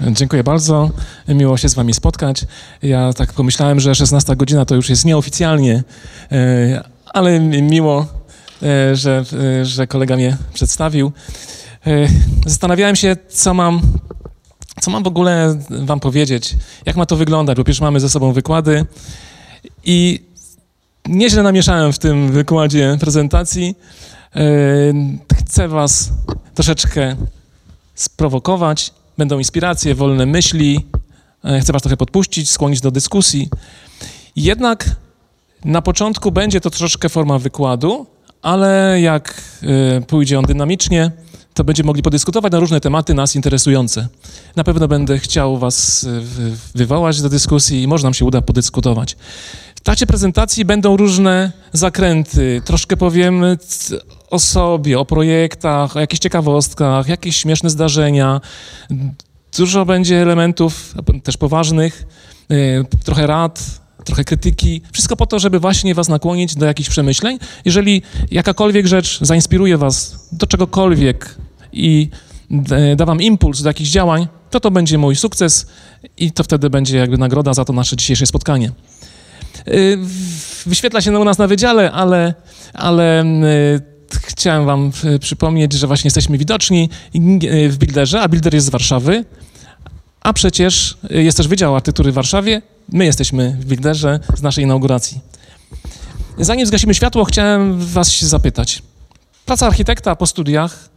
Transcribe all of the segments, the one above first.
Dziękuję bardzo. Miło się z Wami spotkać. Ja tak pomyślałem, że 16 godzina to już jest nieoficjalnie, e, ale miło, e, że, e, że kolega mnie przedstawił. Zastanawiałem się, co mam, co mam w ogóle Wam powiedzieć, jak ma to wyglądać, bo przecież mamy ze sobą wykłady i nieźle namieszałem w tym wykładzie prezentacji. Chcę Was troszeczkę sprowokować będą inspiracje, wolne myśli. E, chcę Was trochę podpuścić, skłonić do dyskusji. Jednak na początku będzie to troszeczkę forma wykładu, ale jak e, pójdzie on dynamicznie, to będziemy mogli podyskutować na różne tematy nas interesujące. Na pewno będę chciał Was e, wywołać do dyskusji i może nam się uda podyskutować. W trakcie prezentacji będą różne zakręty. Troszkę powiem o sobie, o projektach, o jakichś ciekawostkach, jakieś śmieszne zdarzenia. Dużo będzie elementów też poważnych, y, trochę rad, trochę krytyki. Wszystko po to, żeby właśnie was nakłonić do jakichś przemyśleń. Jeżeli jakakolwiek rzecz zainspiruje was do czegokolwiek i da wam impuls do jakichś działań, to to będzie mój sukces i to wtedy będzie jakby nagroda za to nasze dzisiejsze spotkanie. Y, wyświetla się u nas na wydziale, ale, ale y, chciałem wam przypomnieć, że właśnie jesteśmy widoczni w Builderze, a Builder jest z Warszawy, a przecież jest też Wydział Architektury w Warszawie. My jesteśmy w Builderze z naszej inauguracji. Zanim zgasimy światło, chciałem was zapytać. Praca architekta po studiach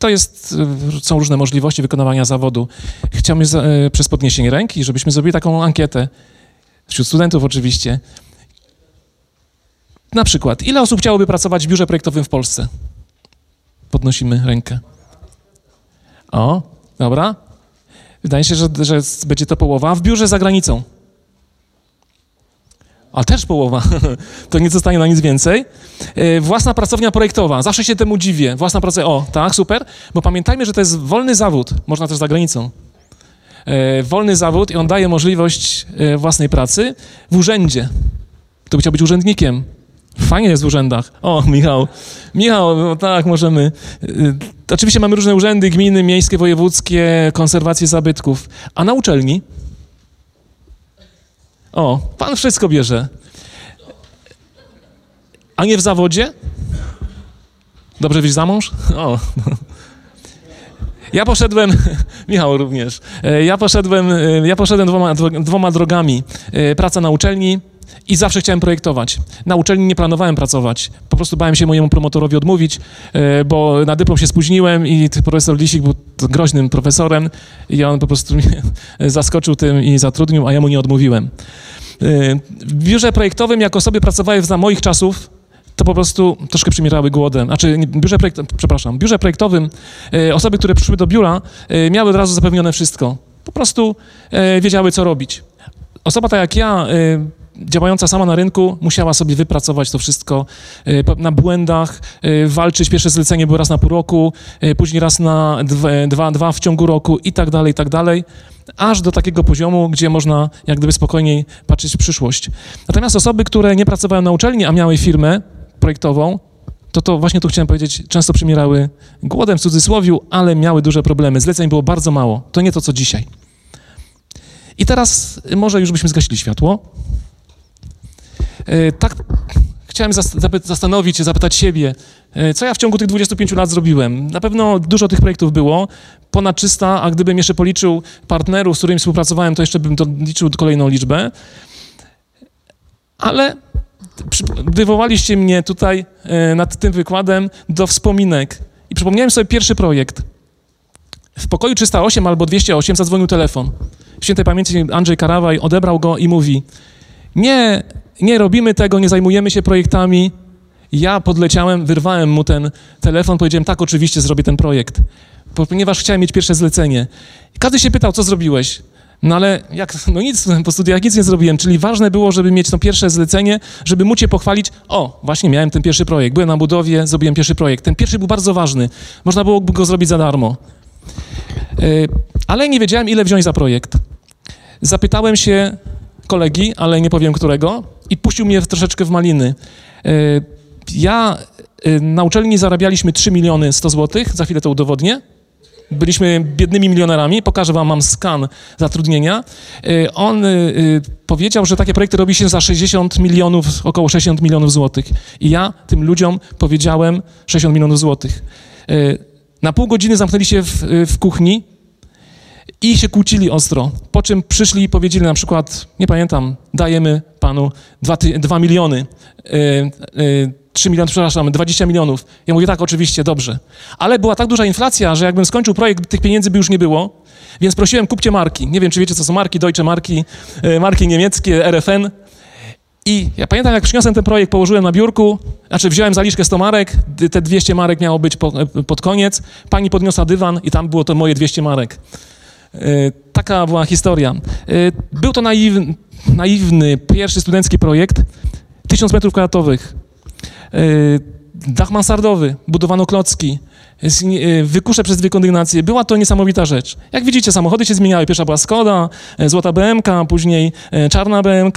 to jest, są różne możliwości wykonywania zawodu. Chciałbym przez podniesienie ręki, żebyśmy zrobili taką ankietę wśród studentów oczywiście. Na przykład, ile osób chciałoby pracować w biurze projektowym w Polsce? Podnosimy rękę. O, dobra. Wydaje się, że, że będzie to połowa. W biurze za granicą? A też połowa. to nie zostanie na nic więcej. E, własna pracownia projektowa. Zawsze się temu dziwię. Własna pracownia. O, tak, super. Bo pamiętajmy, że to jest wolny zawód. Można też za granicą. E, wolny zawód i on daje możliwość e, własnej pracy w urzędzie. To by chciał być urzędnikiem. Fajnie jest w urzędach. O, Michał. Michał, no tak, możemy. Oczywiście mamy różne urzędy, gminy, miejskie, wojewódzkie, konserwację zabytków. A na uczelni? O, pan wszystko bierze. A nie w zawodzie? Dobrze wyjść za mąż? O. Ja poszedłem, Michał również, e, ja poszedłem, e, ja poszedłem dwoma, dwoma drogami. E, praca na uczelni i zawsze chciałem projektować. Na uczelni nie planowałem pracować. Po prostu bałem się mojemu promotorowi odmówić, bo na dyplom się spóźniłem i profesor Lisik był groźnym profesorem i on po prostu mnie zaskoczył tym i zatrudnił, a ja mu nie odmówiłem. W biurze projektowym, jako sobie pracowałem za moich czasów, to po prostu troszkę przymierały głodem. Znaczy, biurze, projekt, przepraszam, biurze projektowym e, osoby, które przyszły do biura, e, miały od razu zapewnione wszystko. Po prostu e, wiedziały, co robić. Osoba tak jak ja, działająca sama na rynku, musiała sobie wypracować to wszystko na błędach, walczyć. Pierwsze zlecenie było raz na pół roku, później raz na dwa, dwa w ciągu roku i tak dalej, i tak dalej aż do takiego poziomu, gdzie można jak gdyby spokojniej patrzeć w przyszłość. Natomiast osoby, które nie pracowały na uczelni, a miały firmę, projektową, to to właśnie tu chciałem powiedzieć, często przymierały głodem w cudzysłowiu, ale miały duże problemy. Zleceń było bardzo mało. To nie to, co dzisiaj. I teraz może już byśmy zgasili światło. E, tak chciałem zastanowić się, zapytać siebie, e, co ja w ciągu tych 25 lat zrobiłem. Na pewno dużo tych projektów było, ponad 300, a gdybym jeszcze policzył partnerów, z którymi współpracowałem, to jeszcze bym liczył kolejną liczbę. Ale wywołaliście mnie tutaj e, nad tym wykładem do wspominek i przypomniałem sobie pierwszy projekt. W pokoju 308 albo 208 zadzwonił telefon. W świętej pamięci Andrzej Karawaj odebrał go i mówi nie, nie robimy tego, nie zajmujemy się projektami. Ja podleciałem, wyrwałem mu ten telefon, powiedziałem tak, oczywiście zrobię ten projekt, ponieważ chciałem mieć pierwsze zlecenie. każdy się pytał, co zrobiłeś? No ale jak, no nic, po studiach nic nie zrobiłem, czyli ważne było, żeby mieć to pierwsze zlecenie, żeby móc się pochwalić, o, właśnie miałem ten pierwszy projekt, byłem na budowie, zrobiłem pierwszy projekt. Ten pierwszy był bardzo ważny, można było go zrobić za darmo. Yy, ale nie wiedziałem, ile wziąć za projekt. Zapytałem się kolegi, ale nie powiem którego, i puścił mnie troszeczkę w maliny. Yy, ja yy, na uczelni zarabialiśmy 3 miliony 100 złotych, za chwilę to udowodnię, byliśmy biednymi milionerami, pokażę wam, mam skan zatrudnienia. Y, on powiedział, że takie projekty robi się za 60 milionów, około 60 milionów złotych. I ja tym ludziom powiedziałem 60 milionów złotych. Na pół godziny zamknęli się w, w kuchni i się kłócili ostro. Po czym przyszli i powiedzieli na przykład, nie pamiętam, dajemy panu 2 miliony. 3 miliony, przepraszam, 20 milionów. Ja mówię, tak, oczywiście, dobrze. Ale była tak duża inflacja, że jakbym skończył projekt, tych pieniędzy by już nie było, więc prosiłem, kupcie marki. Nie wiem, czy wiecie, co są marki, Deutsche Marki, e, marki niemieckie, RFN. I ja pamiętam, jak przyniosłem ten projekt, położyłem na biurku, znaczy wziąłem zaliczkę 100 marek, te 200 marek miało być po, e, pod koniec, pani podniosła dywan i tam było to moje 200 marek. E, taka była historia. Był to naiwny, naiwny pierwszy studencki projekt, 1000 metrów kwadratowych. Y, dach mansardowy, budowano klocki, wykusze przez dwie kondygnacje. Była to niesamowita rzecz. Jak widzicie, samochody się zmieniały. Pierwsza była Skoda, e, złota BMK, później e, czarna BMK.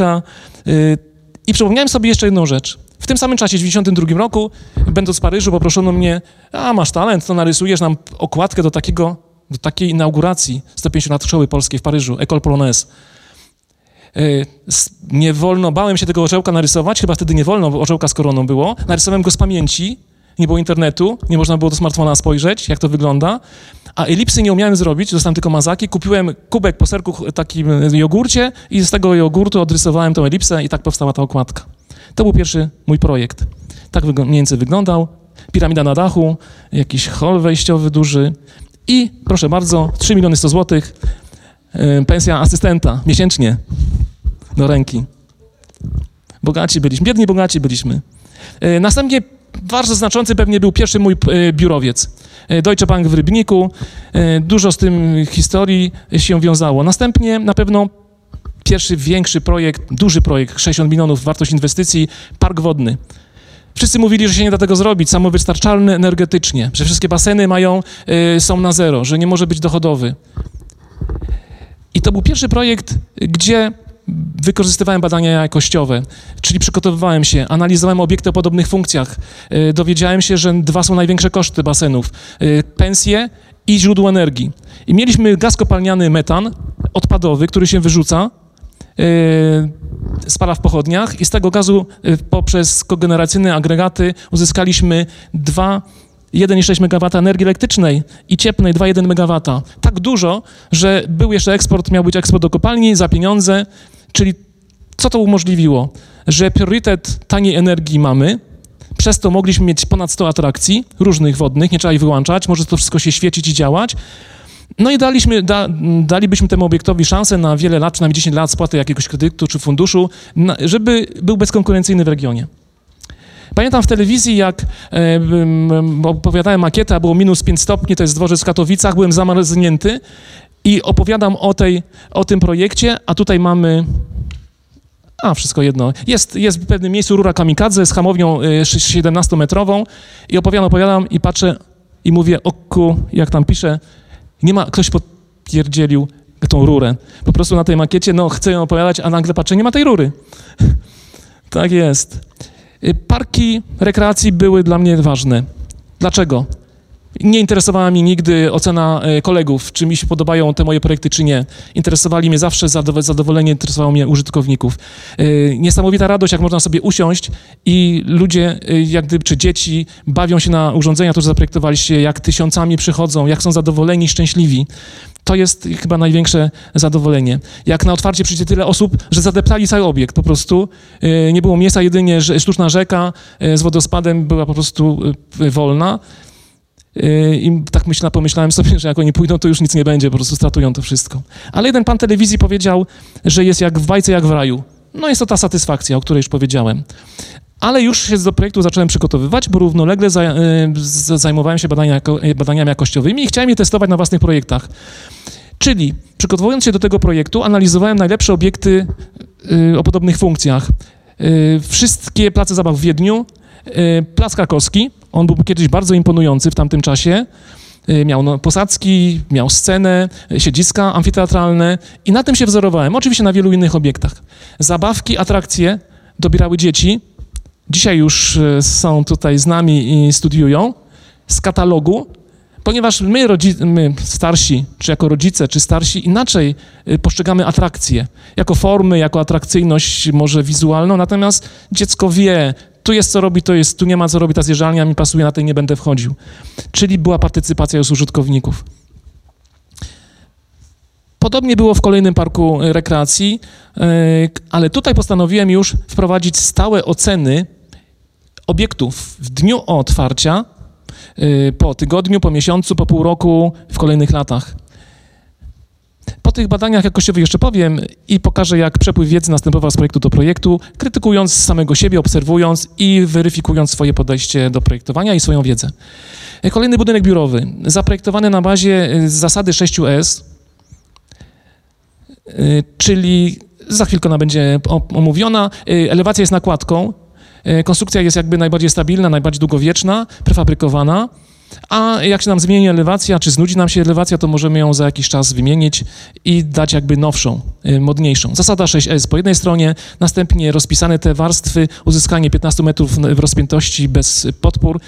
I przypomniałem sobie jeszcze jedną rzecz. W tym samym czasie, w 1992 roku, będąc w Paryżu, poproszono mnie, a masz talent, to narysujesz nam okładkę do, takiego, do takiej inauguracji 150 lat szkoły polskiej w Paryżu, École Polonaise. Y, nie wolno, bałem się tego orzełka narysować, chyba wtedy nie wolno, bo orzełka z koroną było. Narysowałem go z pamięci, nie było internetu, nie można było do smartfona spojrzeć, jak to wygląda. A elipsy nie umiałem zrobić, dostałem tylko mazaki. Kupiłem kubek po serku takim jogurcie i z tego jogurtu odrysowałem tą elipsę i tak powstała ta okładka. To był pierwszy mój projekt. Tak mniej więcej wyglądał. Piramida na dachu, jakiś hol wejściowy duży i proszę bardzo, 3 miliony 100 złotych, pensja asystenta miesięcznie do ręki. Bogaci byliśmy, biedni bogaci byliśmy. E, następnie bardzo znaczący pewnie był pierwszy mój e, biurowiec. E, Deutsche Bank w Rybniku. Dużo z tym historii się wiązało. Następnie na pewno pierwszy większy projekt, duży projekt, 60 milionów wartość inwestycji, park wodny. Wszyscy mówili, że się nie da tego zrobić, samowystarczalny energetycznie, że wszystkie baseny mają, są na zero, że nie może być dochodowy. I to był pierwszy projekt, gdzie wykorzystywałem badania jakościowe, czyli przygotowywałem się, analizowałem obiekty o podobnych funkcjach. E, dowiedziałem się, że dwa są największe koszty basenów: e, pensje i źródło energii. I mieliśmy gaz kopalniany metan odpadowy, który się wyrzuca, spala w pochodniach i z tego gazu poprzez kogeneracyjne agregaty uzyskaliśmy dwa 1,6 MW energii elektrycznej i cieplnej 2,1 MW. Tak dużo, że był jeszcze eksport, miał być eksport do kopalni za pieniądze, czyli co to umożliwiło? Że priorytet taniej energii mamy, przez to mogliśmy mieć ponad 100 atrakcji różnych wodnych, nie trzeba ich wyłączać, może to wszystko się świecić i działać. No i daliśmy, da, dalibyśmy temu obiektowi szansę na wiele lat, przynajmniej 10 lat spłaty jakiegoś kredytu czy funduszu, na, żeby był bezkonkurencyjny w regionie. Pamiętam w telewizji, jak e, opowiadałem makietę, było minus 5 stopni, to jest dworzec w Katowicach, byłem zamarznięty i opowiadam o, tej, o tym projekcie, a tutaj mamy... A, wszystko jedno. Jest, jest w pewnym miejscu rura kamikadze z hamownią 17-metrową e, i opowiadam, opowiadam i patrzę i mówię, oku, jak tam piszę, nie ma, ktoś potwierdził tą rurę. Po prostu na tej makiecie, no chcę ją opowiadać, a nagle patrzę, nie ma tej rury. tak jest. Y, parki rekreacji były dla mnie ważne. Dlaczego? Nie interesowała mnie nigdy ocena e, kolegów, czy mi się podobają te moje projekty, czy nie. Interesowali mnie zawsze zadowolenie, interesowało mnie użytkowników. E, niesamowita radość, jak można sobie usiąść i ludzie, e, jak gdyby, czy dzieci bawią się na urządzenia, które zaprojektowaliście, jak tysiącami przychodzą, jak są zadowoleni, szczęśliwi. To jest chyba największe zadowolenie. Jak na otwarcie przyjdzie tyle osób, że zadeptali cały obiekt po prostu. Nie było miejsca, jedynie sztuczna rzeka z wodospadem była po prostu wolna. Yy, I tak myśla, pomyślałem sobie, że jak oni pójdą, to już nic nie będzie, po prostu stratują to wszystko. Ale jeden pan telewizji powiedział, że jest jak w bajce, jak w raju. No jest to ta satysfakcja, o której już powiedziałem. Ale już się do projektu zacząłem przygotowywać, bo równolegle yy, zajmowałem się badania, badaniami jakościowymi i chciałem je testować na własnych projektach. Czyli przygotowując się do tego projektu, analizowałem najlepsze obiekty yy, o podobnych funkcjach. Wszystkie place zabaw w Wiedniu, Plac Krakowski, on był kiedyś bardzo imponujący w tamtym czasie. Y, miał no, posadzki, miał scenę, y, siedziska amfiteatralne i na tym się wzorowałem. Oczywiście na wielu innych obiektach. Zabawki, atrakcje dobierały dzieci. Dzisiaj już y, są tutaj z nami i studiują. Z katalogu Ponieważ my, my, starsi, czy jako rodzice, czy starsi, inaczej postrzegamy atrakcje. Jako formy, jako atrakcyjność może wizualną, natomiast dziecko wie, tu jest co robi, to jest, tu nie ma co robi, ta zjeżdżalnia mi pasuje, na tej nie będę wchodził. Czyli była partycypacja już użytkowników. Podobnie było w kolejnym parku y, rekreacji, y, ale tutaj postanowiłem już wprowadzić stałe oceny obiektów w dniu otwarcia, y, po tygodniu, po miesiącu, po pół roku, w kolejnych latach. Tych badaniach jakościowych jeszcze powiem i pokażę, jak przepływ wiedzy następował z projektu do projektu, krytykując samego siebie, obserwując i weryfikując swoje podejście do projektowania i swoją wiedzę. Kolejny budynek biurowy, zaprojektowany na bazie zasady 6S, Y, czyli za chwilkę ona będzie omówiona. Elewacja jest nakładką, konstrukcja jest jakby najbardziej stabilna, najbardziej długowieczna, prefabrykowana, a jak się nam zmieni elewacja, czy znudzi nam się elewacja, to możemy ją za jakiś czas wymienić i dać jakby nowszą, modniejszą. Zasada 6S po jednej stronie, następnie rozpisane te warstwy, uzyskanie 15 metrów w rozpiętości bez podpór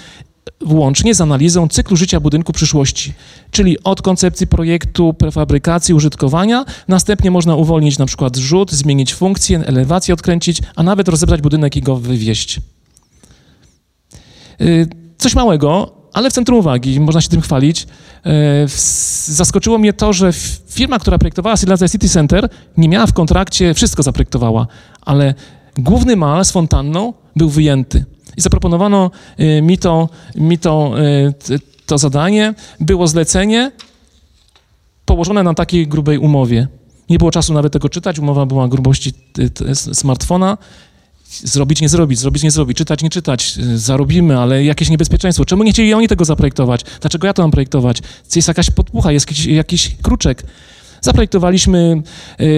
włącznie z analizą cyklu życia budynku przyszłości, czyli od koncepcji projektu, prefabrykacji, użytkowania, następnie można uwolnić na przykład rzut, zmienić funkcję, elewację odkręcić, a nawet rozebrać budynek i go wywieźć. Y, coś małego, ale w centrum uwagi, można się tym chwalić. Y, zaskoczyło mnie to, że firma, która projektowała Silesia City Center, nie miała w kontrakcie, wszystko zaprojektowała, ale główny mal z fontanną był wyjęty i zaproponowano y, mi to, mi to, y, to zadanie. Było zlecenie położone na takiej grubej umowie. Nie było czasu nawet tego czytać, umowa była grubości smartfona. Zrobić, nie zrobić, zrobić, nie zrobić, czytać, nie czytać, zarobimy, ale jakieś niebezpieczeństwo. Czemu nie chcieli oni tego zaprojektować? Dlaczego ja to mam projektować? Jest jakaś podpucha, jest jakiś, jakiś kruczek. Zaprojektowaliśmy,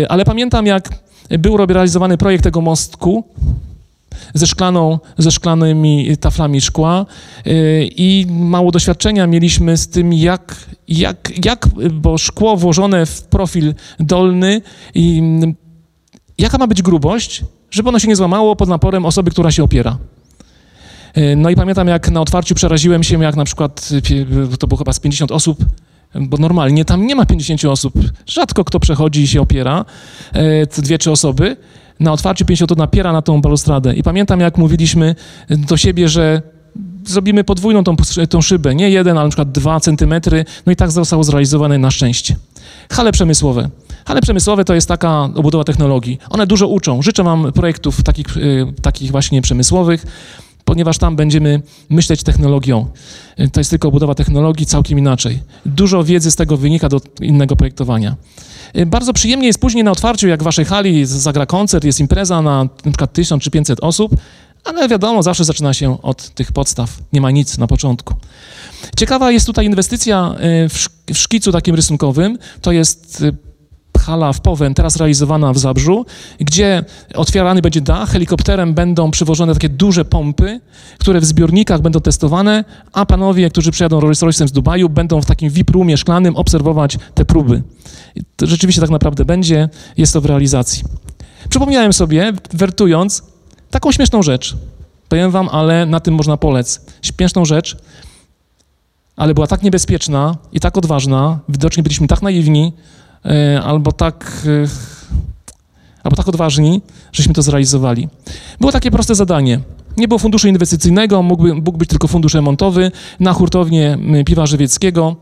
ale pamiętam, jak był realizowany projekt tego mostku, ze, szklaną, ze szklanymi taflami szkła y, i mało doświadczenia mieliśmy z tym, jak, jak, jak bo szkło włożone w profil dolny i jaka ma być grubość, żeby ono się nie złamało pod naporem osoby, która się opiera. Y, no i pamiętam, jak na otwarciu przeraziłem się, jak na przykład, to było chyba z 50 osób, bo normalnie tam nie ma 50 osób. Rzadko kto przechodzi i się opiera, y, dwie, trzy osoby na otwarciu 50 napiera na tą balustradę. I pamiętam, jak mówiliśmy do siebie, że zrobimy podwójną tą, tą szybę, nie jeden, ale na przykład dwa centymetry, no i tak zostało zrealizowane na szczęście. Hale przemysłowe. Hale przemysłowe to jest taka obudowa technologii. One dużo uczą. Życzę Wam projektów takich, y, takich właśnie przemysłowych, ponieważ tam będziemy myśleć technologią. Y, to jest tylko obudowa technologii całkiem inaczej. Dużo wiedzy z tego wynika do innego projektowania. Y, bardzo przyjemnie jest później na otwarciu, jak w waszej hali zagra koncert, jest impreza na przykład 1000 czy 500 osób, ale wiadomo, zawsze zaczyna się od tych podstaw. Nie ma nic na początku. Ciekawa jest tutaj inwestycja y, w szkicu takim rysunkowym. To jest y, hala w Powen, teraz realizowana w Zabrzu, gdzie otwierany będzie dach, helikopterem będą przywożone takie duże pompy, które w zbiornikach będą testowane, a panowie, którzy przyjadą Rolls Royce'em z Dubaju, będą w takim VIP-roomie szklanym obserwować te próby. Rzeczywiście tak naprawdę będzie, jest to w realizacji. Przypomniałem sobie, wertując, taką śmieszną rzecz. Powiem wam, ale na tym można polec. Śmieszną rzecz, ale była tak niebezpieczna i tak odważna, widocznie byliśmy tak naiwni, E, albo tak, e, albo tak odważni, żeśmy to zrealizowali. Było takie proste zadanie. Nie było funduszu inwestycyjnego, mógłby, mógł być tylko fundusz remontowy na hurtownię piwa żywieckiego,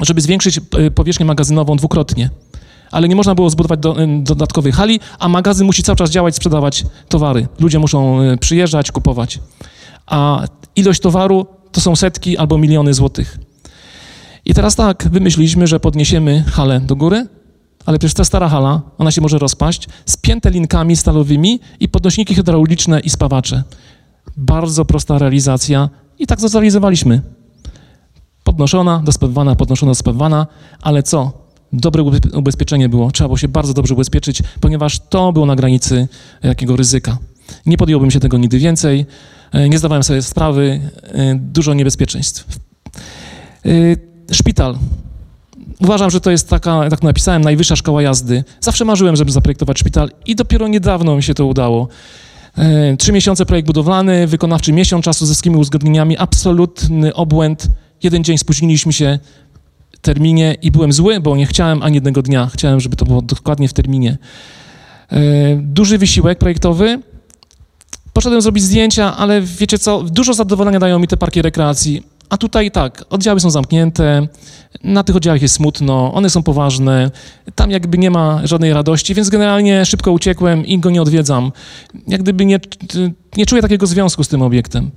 żeby zwiększyć e, powierzchnię magazynową dwukrotnie. Ale nie można było zbudować do, dodatkowej hali, a magazyn musi cały czas działać, sprzedawać towary. Ludzie muszą przyjeżdżać, kupować. A ilość towaru to są setki albo miliony złotych. I teraz tak, wymyśliliśmy, że podniesiemy halę do góry, ale przecież ta stara hala, ona się może rozpaść, spięte linkami stalowymi i podnośniki hydrauliczne i spawacze. Bardzo prosta realizacja i tak to zrealizowaliśmy. Podnoszona, dospawywana, podnoszona, dospawywana, ale co? Dobre ubezpieczenie było. Trzeba było się bardzo dobrze ubezpieczyć, ponieważ to było na granicy jakiego ryzyka. Nie podjąłbym się tego nigdy więcej. E, nie zdawałem sobie sprawy. E, dużo niebezpieczeństw. E, Szpital. Uważam, że to jest taka, tak napisałem, najwyższa szkoła jazdy. Zawsze marzyłem, żeby zaprojektować szpital i dopiero niedawno mi się to udało. Trzy miesiące projekt budowlany, wykonawczy miesiąc czasu ze wszystkimi uzgodnieniami, absolutny obłęd. jeden dzień spóźniliśmy się terminie i byłem zły, bo nie chciałem ani jednego dnia. Chciałem, żeby to było dokładnie w terminie. E, duży wysiłek projektowy. Poszedłem zrobić zdjęcia, ale wiecie co, dużo zadowolenia dają mi te parki rekreacji. A tutaj tak, oddziały są zamknięte, na tych oddziałach jest smutno, one są poważne, tam jakby nie ma żadnej radości, więc generalnie szybko uciekłem i go nie odwiedzam. Jak gdyby nie, nie czuję takiego związku z tym obiektem.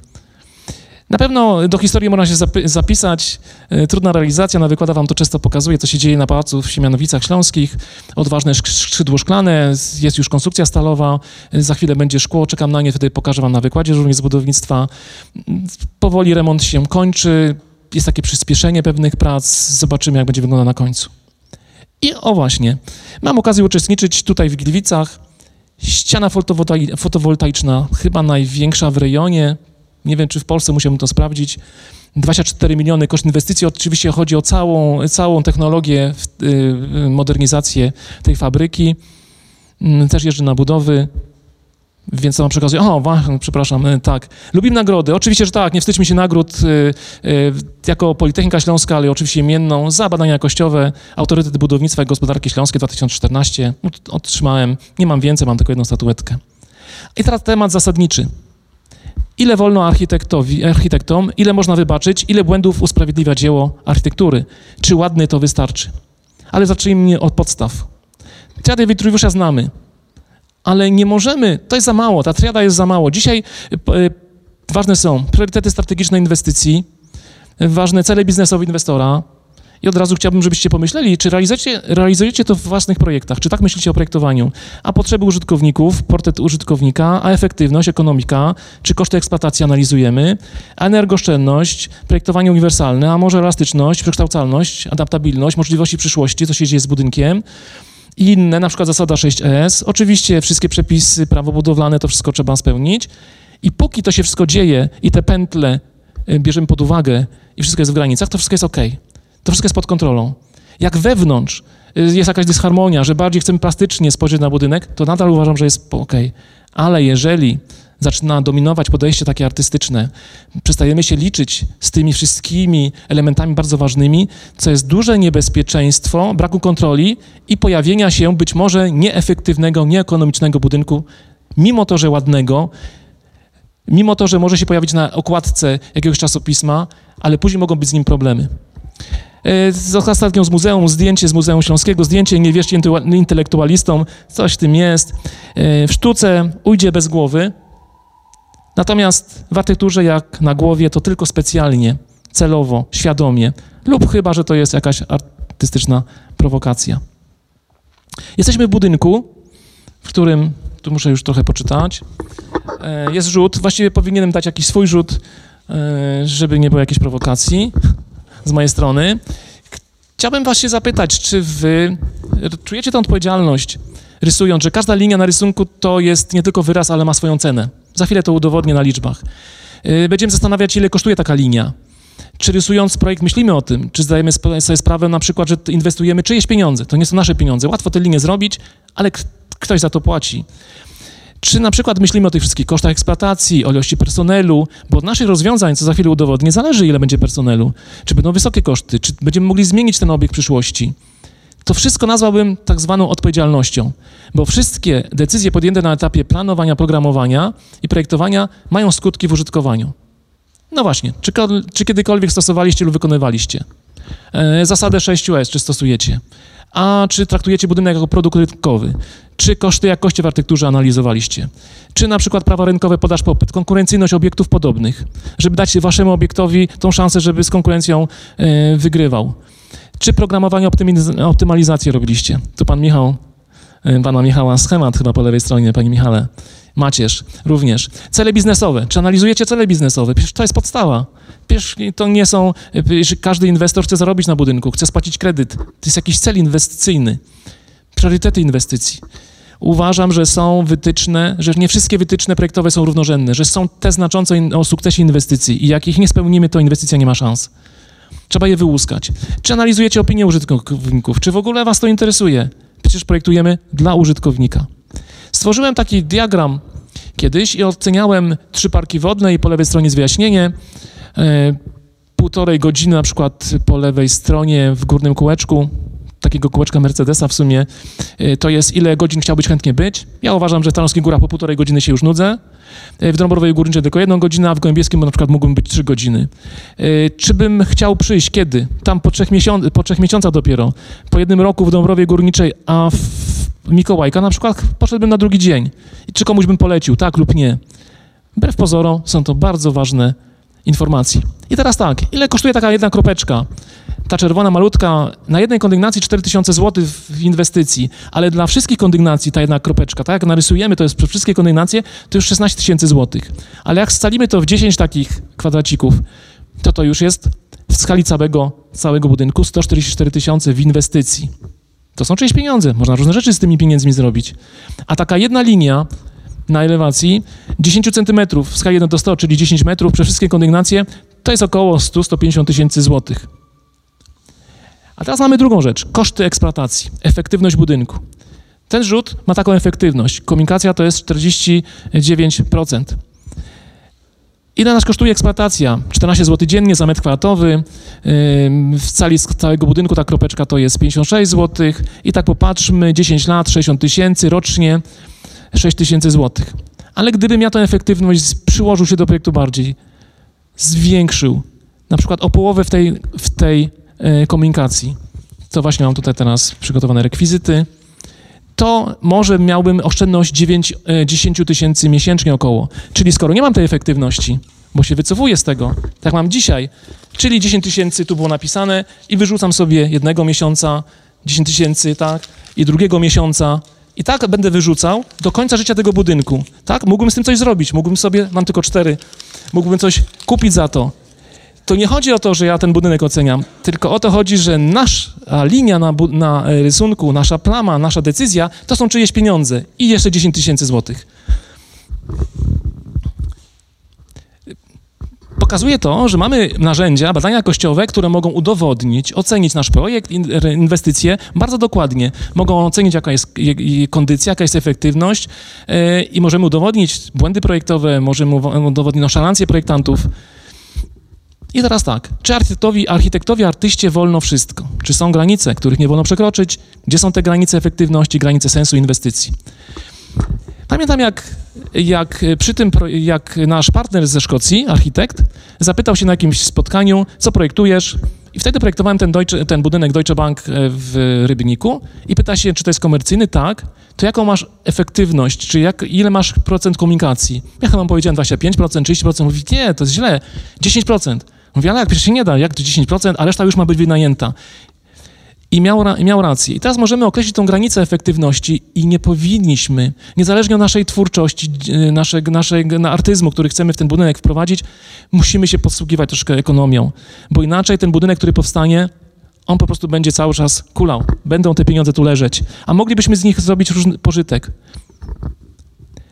Na pewno do historii można się zapisać. E, trudna realizacja, na wykłada wam to często pokazuje, co się dzieje na pałacu w Siemianowicach Śląskich. Odważne skrzydło szklane, jest już konstrukcja stalowa, e, za chwilę będzie szkło, czekam na nie, wtedy pokażę wam na wykładzie również z budownictwa. Powoli remont się kończy, jest takie przyspieszenie pewnych prac, zobaczymy, jak będzie wyglądał na końcu. I o właśnie, mam okazję uczestniczyć tutaj w Gliwicach. Ściana fotowoltaiczna, chyba największa w rejonie, nie wiem, czy w Polsce musiałbym to sprawdzić. 24 miliony koszt inwestycji. Oczywiście chodzi o całą, całą technologię, y, modernizację tej fabryki. Mm, też jeżdżę na budowy, więc to mam przekazuję. O, przepraszam, y, tak. Lubimy nagrody. Oczywiście, że tak, nie wstydźmy się nagród y, jako Politechnika Śląska, ale oczywiście imienną za badania jakościowe, autorytet budownictwa i gospodarki śląskie 2014. Otrzymałem, nie mam więcej, mam tylko jedną statuetkę. I teraz temat zasadniczy ile wolno architektowi, architektom, ile można wybaczyć, ile błędów usprawiedliwia dzieło architektury. Czy ładny to wystarczy? Ale zacznijmy od podstaw. Triadę Witruwiusza znamy, ale nie możemy, to jest za mało, ta triada jest za mało. Dzisiaj y, y, ważne są priorytety strategiczne inwestycji, ważne cele biznesowe inwestora, i od razu chciałbym, żebyście pomyśleli, czy realizujecie, realizujecie to w własnych projektach, czy tak myślicie o projektowaniu, a potrzeby użytkowników, portret użytkownika, a efektywność, ekonomika, czy koszty eksploatacji analizujemy, a energooszczędność, projektowanie uniwersalne, a może elastyczność, przekształcalność, adaptabilność, możliwości przyszłości, co się dzieje z budynkiem, i inne, na przykład zasada 6ES. Oczywiście wszystkie przepisy, prawo budowlane, to wszystko trzeba spełnić. I póki to się wszystko dzieje i te pętle y, bierzemy pod uwagę i wszystko jest w granicach, to wszystko jest ok. To wszystko jest pod kontrolą. Jak wewnątrz y, jest jakaś dysharmonia, że bardziej chcemy plastycznie spojrzeć na budynek, to nadal uważam, że jest ok. Ale jeżeli zaczyna dominować podejście takie artystyczne, przestajemy się liczyć z tymi wszystkimi elementami bardzo ważnymi, co jest duże niebezpieczeństwo braku kontroli i pojawienia się być może nieefektywnego, nieekonomicznego budynku, mimo to, że ładnego, mimo to, że może się pojawić na okładce jakiegoś czasopisma, ale później mogą być z nim problemy. E, z ostatnią z muzeum, zdjęcie z Muzeum Śląskiego, zdjęcie nie wierzcie intelektualistom, coś w tym jest. E, w sztuce ujdzie bez głowy, natomiast w architekturze jak na głowie to tylko specjalnie, celowo, świadomie. Lub chyba, że to jest jakaś artystyczna prowokacja. Jesteśmy w budynku, w którym, tu muszę już trochę poczytać, e, jest rzut, właściwie powinienem dać jakiś swój rzut, żeby nie było jakiejś prowokacji z mojej strony. Chciałbym was się zapytać, czy wy czujecie tę odpowiedzialność, rysując, że każda linia na rysunku to jest nie tylko wyraz, ale ma swoją cenę. Za chwilę to udowodnię na liczbach. Y, będziemy zastanawiać, ile kosztuje taka linia. Czy rysując projekt myślimy o tym? Czy zdajemy sobie sprawę na przykład, że inwestujemy czyjeś pieniądze? To nie są nasze pieniądze. Łatwo te linie zrobić, ale ktoś za to płaci. Czy na przykład myślimy o tych wszystkich kosztach eksploatacji, o ilości personelu, bo od naszych rozwiązań, co za chwilę udowodnię, zależy ile będzie personelu. Czy będą wysokie koszty, czy będziemy mogli zmienić ten obiekt w przyszłości. To wszystko nazwałbym tak zwaną odpowiedzialnością, bo wszystkie decyzje podjęte na etapie planowania, programowania i projektowania mają skutki w użytkowaniu. No właśnie, czy, czy kiedykolwiek stosowaliście lub wykonywaliście? E, zasadę 6S, czy stosujecie? A czy traktujecie budynek jako produkt rynkowy? Czy koszty jakości w architekturze analizowaliście? Czy na przykład prawa rynkowe podaż popyt, konkurencyjność obiektów podobnych, żeby dać waszemu obiektowi tą szansę, żeby z konkurencją y, wygrywał? Czy programowanie optymalizację robiliście? Tu pan Michał, y, pana Michała schemat chyba po lewej stronie, panie Michale. Macierz również. Cele biznesowe. Czy analizujecie cele biznesowe? Przecież to jest podstawa. Przecież to nie są, każdy inwestor chce zarobić na budynku, chce spłacić kredyt. To jest jakiś cel inwestycyjny. Priorytety inwestycji. Uważam, że są wytyczne, że nie wszystkie wytyczne projektowe są równorzędne, że są te znaczące o sukcesie inwestycji i jak ich nie spełnimy, to inwestycja nie ma szans. Trzeba je wyłuskać. Czy analizujecie opinię użytkowników? Czy w ogóle was to interesuje? Przecież projektujemy dla użytkownika. Stworzyłem taki diagram kiedyś i oceniałem trzy parki wodne i po lewej stronie jest wyjaśnienie. E, półtorej godziny na przykład po lewej stronie w górnym kółeczku, takiego kółeczka Mercedesa w sumie, y, to jest ile godzin chciałbyś chętnie być. Ja uważam, że w Tarnowskich Górach po półtorej godziny się już nudzę. Y, W Dąbrowej Górniczej tylko jedną godzinę, a w Gołębieskim na przykład mógłbym być trzy godziny. Czy bym chciał przyjść? Kiedy? Tam po trzech, miesiąc- po trzech miesiącach dopiero. Po jednym roku w Dąbrowie Górniczej, a w Mikołajka na przykład poszedłbym na drugi dzień. I Czy komuś bym polecił, tak lub nie? Wbrew pozorom są to bardzo ważne informacje. I teraz tak, ile kosztuje taka jedna kropeczka? Ta czerwona malutka, na jednej kondygnacji 4000 zł w inwestycji, ale dla wszystkich kondygnacji ta jedna kropeczka, tak jak narysujemy, to jest przez wszystkie kondygnacje, to już 16 tysięcy złotych. Ale jak scalimy to w 10 takich kwadracików, to to już jest w skali całego, całego budynku 144 tysiące w inwestycji. To są czyjeś pieniądze, można różne rzeczy z tymi pieniędzmi zrobić. A taka jedna linia na elewacji 10 cm w skali 1 do 100, czyli 10 metrów przez wszystkie kondygnacje, to jest około 100-150 tysięcy złotych. A teraz mamy drugą rzecz, koszty eksploatacji, efektywność budynku. Ten rzut ma taką efektywność, komunikacja to jest 49%. Ile nas kosztuje eksploatacja? 14 zł dziennie za metr kwadratowy. W cali całego budynku ta kropeczka to jest 56 zł. I tak popatrzmy, 10 lat, 60 tysięcy rocznie, 6 tysięcy złotych. Ale gdybym ja tę efektywność przyłożył się do projektu bardziej, zwiększył, na przykład o połowę w tej, w tej e, komunikacji, to właśnie mam tutaj teraz przygotowane rekwizyty, to może miałbym oszczędność 9, e, 10 tysięcy miesięcznie około. Czyli skoro nie mam tej efektywności, bo się wycofuję z tego, tak mam dzisiaj, czyli 10 tysięcy tu było napisane i wyrzucam sobie jednego miesiąca 10 tysięcy, tak, i drugiego miesiąca i tak będę wyrzucał do końca życia tego budynku, tak? Mógłbym z tym coś zrobić, mógłbym sobie, mam tylko cztery, mógłbym coś kupić za to. To nie chodzi o to, że ja ten budynek oceniam, tylko o to chodzi, że nasza linia na, na e, rysunku, nasza plama, nasza decyzja, to są czyjeś pieniądze i jeszcze 10 tysięcy złotych. Pokazuje to, że mamy narzędzia, badania jakościowe, które mogą udowodnić, ocenić nasz projekt, inwestycje bardzo dokładnie. Mogą ocenić, jaka jest je- je- kondycja, jaka jest efektywność e, i możemy udowodnić błędy projektowe, możemy udowodnić noszalancję projektantów. I teraz tak, czy architektowi, architektowi, artyście wolno wszystko? Czy są granice, których nie wolno przekroczyć? Gdzie są te granice efektywności, granice sensu inwestycji? Pamiętam, jak, jak przy tym, jak nasz partner ze Szkocji, architekt, zapytał się na jakimś spotkaniu, co projektujesz? I wtedy projektowałem ten, Deutsche, ten budynek Deutsche Bank e, w Rybniku i pyta się, czy to jest komercyjny? Tak. To jaką masz efektywność? Czy jak, ile masz procent komunikacji? Ja chyba powiedziałem 25%, 30%. Mówi, nie, to jest źle. 10%. Mówię, ale jak przecież się nie da, jak to 10%, a reszta już ma być wynajęta. I miał, ra- miał rację. I teraz możemy określić tą granicę efektywności i nie powinniśmy, niezależnie od naszej twórczości, naszego, naszego artyzmu, który chcemy w ten budynek wprowadzić, musimy się posługiwać troszkę ekonomią, bo inaczej ten budynek, który powstanie, on po prostu będzie cały czas kulał. Będą te pieniądze tu leżeć, a moglibyśmy z nich zrobić różny pożytek.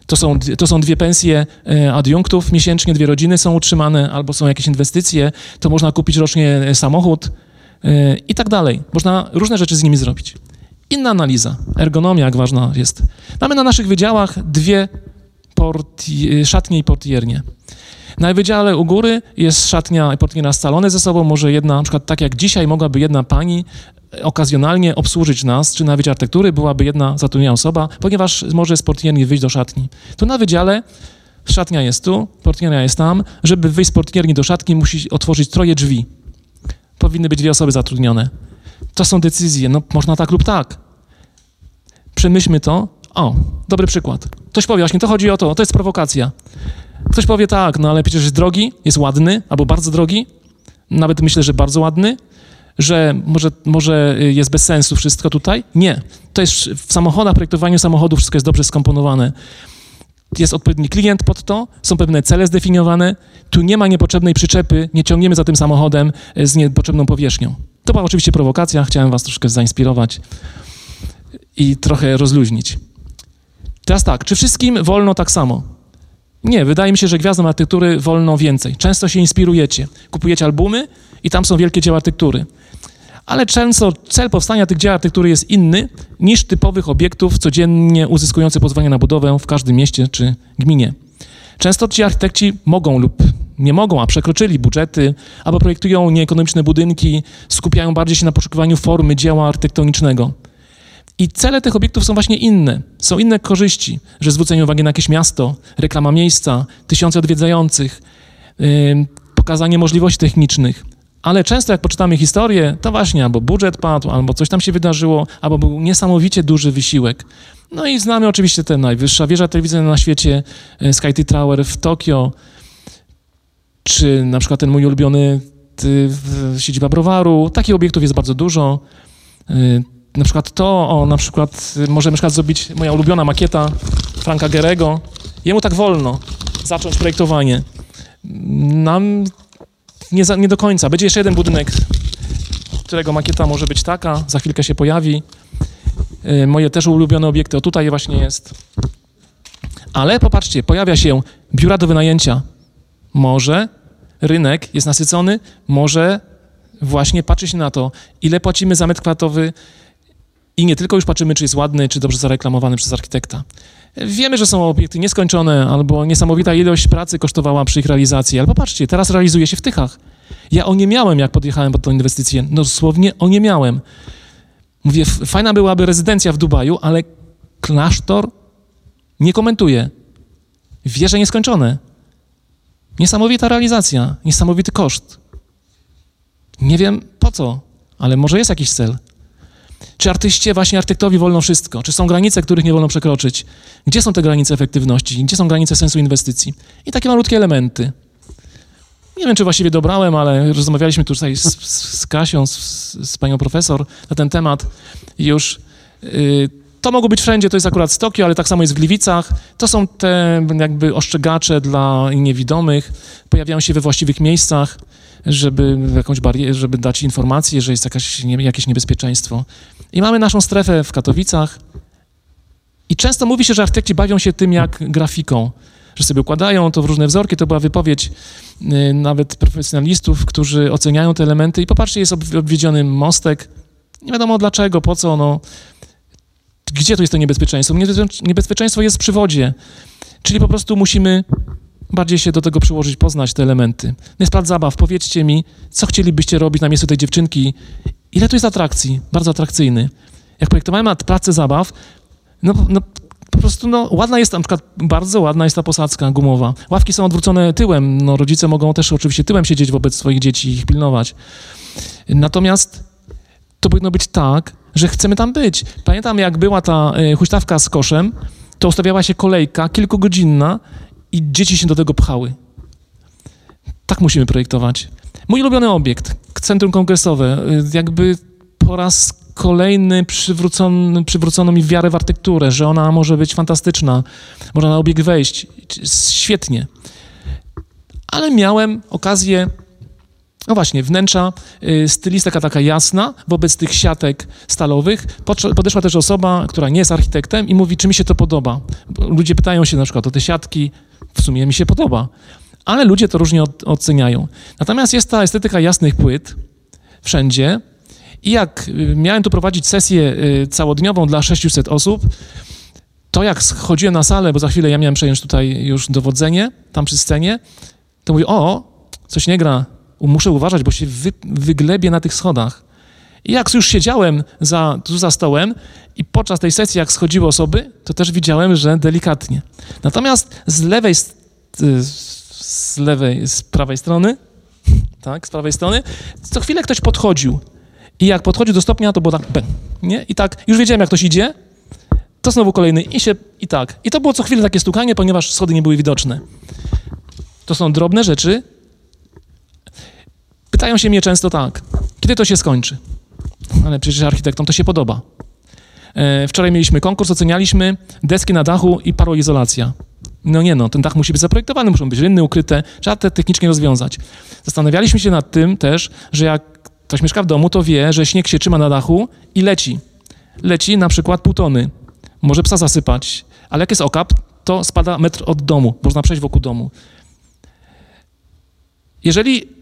To są, to są dwie pensje e, adiunktów miesięcznie, dwie rodziny są utrzymane, albo są jakieś inwestycje, to można kupić rocznie e, samochód e, i tak dalej. Można różne rzeczy z nimi zrobić. Inna analiza, ergonomia, jak ważna jest. Mamy na naszych wydziałach dwie porti- szatnie i portiernie. Na wydziale u góry jest szatnia i portiernia scalone ze sobą, może jedna, na przykład tak jak dzisiaj mogłaby jedna pani okazjonalnie obsłużyć nas, czy na Wydziale Architektury byłaby jedna zatrudniona osoba, ponieważ może z portierni wyjść do szatni. Tu na wydziale szatnia jest tu, portiernia jest tam. Żeby wyjść z portierni do szatni, musi otworzyć troje drzwi. Powinny być dwie osoby zatrudnione. To są decyzje, no można tak lub tak. Przemyślmy to. O, dobry przykład. Ktoś powie, właśnie to chodzi o to, to jest prowokacja. Ktoś powie tak, no ale przecież jest drogi, jest ładny, albo bardzo drogi, nawet myślę, że bardzo ładny, że może, może jest bez sensu wszystko tutaj. Nie. To jest w samochodach, projektowaniu samochodów wszystko jest dobrze skomponowane. Jest odpowiedni klient pod to, są pewne cele zdefiniowane, tu nie ma niepotrzebnej przyczepy, nie ciągniemy za tym samochodem z niepotrzebną powierzchnią. To była oczywiście prowokacja, chciałem was troszkę zainspirować i trochę rozluźnić. Teraz tak, czy wszystkim wolno tak samo? Nie, wydaje mi się, że gwiazdom architektury wolno więcej. Często się inspirujecie. Kupujecie albumy i tam są wielkie dzieła architektury. Ale często cel powstania tych dzieł architektury jest inny niż typowych obiektów codziennie uzyskujących pozwolenie na budowę w każdym mieście czy gminie. Często ci architekci mogą lub nie mogą, a przekroczyli budżety, albo projektują nieekonomiczne budynki, skupiają bardziej się na poszukiwaniu formy dzieła architektonicznego. I cele tych obiektów są właśnie inne. Są inne korzyści, że zwrócenie uwagi na jakieś miasto, reklama miejsca, tysiące odwiedzających, yy, pokazanie możliwości technicznych. Ale często jak poczytamy historię, to właśnie albo budżet padł, albo coś tam się wydarzyło, albo był niesamowicie duży wysiłek. No i znamy oczywiście tę najwyższa wieża telewizyjna na świecie, e, Sky Tower w Tokio, czy na przykład ten mój ulubiony siedziba browaru. Takich obiektów jest bardzo dużo. E, na przykład to, o, na przykład możemy na przykład zrobić moja ulubiona makieta Franka Gerego. Jemu tak wolno zacząć projektowanie. Nam nie, za, nie do końca. Będzie jeszcze jeden budynek, którego makieta może być taka, za chwilkę się pojawi. Yy, moje też ulubione obiekty, o tutaj właśnie jest. Ale popatrzcie, pojawia się biura do wynajęcia. Może rynek jest nasycony, może właśnie patrzy się na to, ile płacimy za metr kwadratowy i nie tylko już patrzymy, czy jest ładny, czy dobrze zareklamowany przez architekta. Wiemy, że są obiekty nieskończone albo niesamowita ilość pracy kosztowała przy ich realizacji, ale popatrzcie, teraz realizuje się w Tychach. Ja o nie miałem, jak podjechałem pod tą inwestycję. No dosłownie o nie miałem. Mówię, fajna byłaby rezydencja w Dubaju, ale klasztor nie komentuje. Wieże nieskończone. Niesamowita realizacja, niesamowity koszt. Nie wiem po co, ale może jest jakiś cel. Czy artyście, właśnie architektowi wolno wszystko? Czy są granice, których nie wolno przekroczyć? Gdzie są te granice efektywności? Gdzie są granice sensu inwestycji? I takie malutkie elementy. Nie wiem, czy właściwie dobrałem, ale rozmawialiśmy tutaj z, z Kasią, z, z, panią profesor na ten temat już. Yy, to mogło być wszędzie, to jest akurat z Tokio, ale tak samo jest w Gliwicach. To są te jakby oszczegacze dla niewidomych, pojawiają się we właściwych miejscach żeby jakąś żeby dać informację, że jest jakaś, nie, jakieś niebezpieczeństwo. I mamy naszą strefę w Katowicach. I często mówi się, że architekci bawią się tym jak grafiką, że sobie układają to w różne wzorki. To była wypowiedź y, nawet profesjonalistów, którzy oceniają te elementy. I popatrzcie, jest obwiedziony mostek. Nie wiadomo dlaczego, po co, no. Gdzie tu jest to niebezpieczeństwo? Niebezpieczeństwo jest przy wodzie. Czyli po prostu musimy bardziej się do tego przyłożyć, poznać te elementy. No jest plac zabaw. Powiedzcie mi, co chcielibyście robić na miejscu tej dziewczynki? Ile tu jest atrakcji? Bardzo atrakcyjny. Jak projektowałem placę zabaw, no, no po prostu no, ładna jest, na przykład bardzo ładna jest ta posadzka gumowa. Ławki są odwrócone tyłem, no rodzice mogą też oczywiście tyłem siedzieć wobec swoich dzieci i ich pilnować. Natomiast to powinno być tak, że chcemy tam być. Pamiętam, jak była ta y, huśtawka z koszem, to ustawiała się kolejka kilkugodzinna i dzieci się do tego pchały. Tak musimy projektować. Mój ulubiony obiekt, centrum kongresowe, y, jakby po raz kolejny przywrócono, przywrócono mi wiarę w architekturę, że ona może być fantastyczna, można na obiekt wejść, świetnie. Ale miałem okazję, no właśnie, wnętrza, y, stylistyka taka jasna, wobec tych siatek stalowych. Podeszła też osoba, która nie jest architektem i mówi, czy mi się to podoba. Ludzie pytają się na przykład o te siatki, w sumie mi się podoba. Ale ludzie to różnie oceniają. Natomiast jest ta estetyka jasnych płyt wszędzie. I jak y, miałem tu prowadzić sesję y, całodniową dla 600 osób, to jak schodziłem na salę, bo za chwilę ja miałem przejąć tutaj już dowodzenie, tam przy scenie, to mówię, o, coś nie gra, muszę uważać, bo się wy, wyglebię na tych schodach. I jak już siedziałem za, tu za stołem i podczas tej sesji, jak schodziły osoby, to też widziałem, że delikatnie. Natomiast z lewej, z lewej, z prawej strony, tak, z prawej strony, co chwilę ktoś podchodził. I jak podchodził do stopnia, to było tak, nie? I tak, już wiedziałem, jak ktoś idzie, to znowu kolejny i się, i tak. I to było co chwilę takie stukanie, ponieważ schody nie były widoczne. To są drobne rzeczy. Pytają się mnie często tak, kiedy to się skończy? ale przecież architektom to się podoba. E, wczoraj mieliśmy konkurs, ocenialiśmy deski na dachu i paroizolacja. No nie no, ten dach musi być zaprojektowany, muszą być rynny, ukryte, trzeba te technicznie rozwiązać. Zastanawialiśmy się nad tym też, że jak ktoś mieszka w domu, to wie, że śnieg się trzyma na dachu i leci. Leci na przykład pół tony. Może psa zasypać, ale jak jest okap, to spada metr od domu, można przejść wokół domu. Jeżeli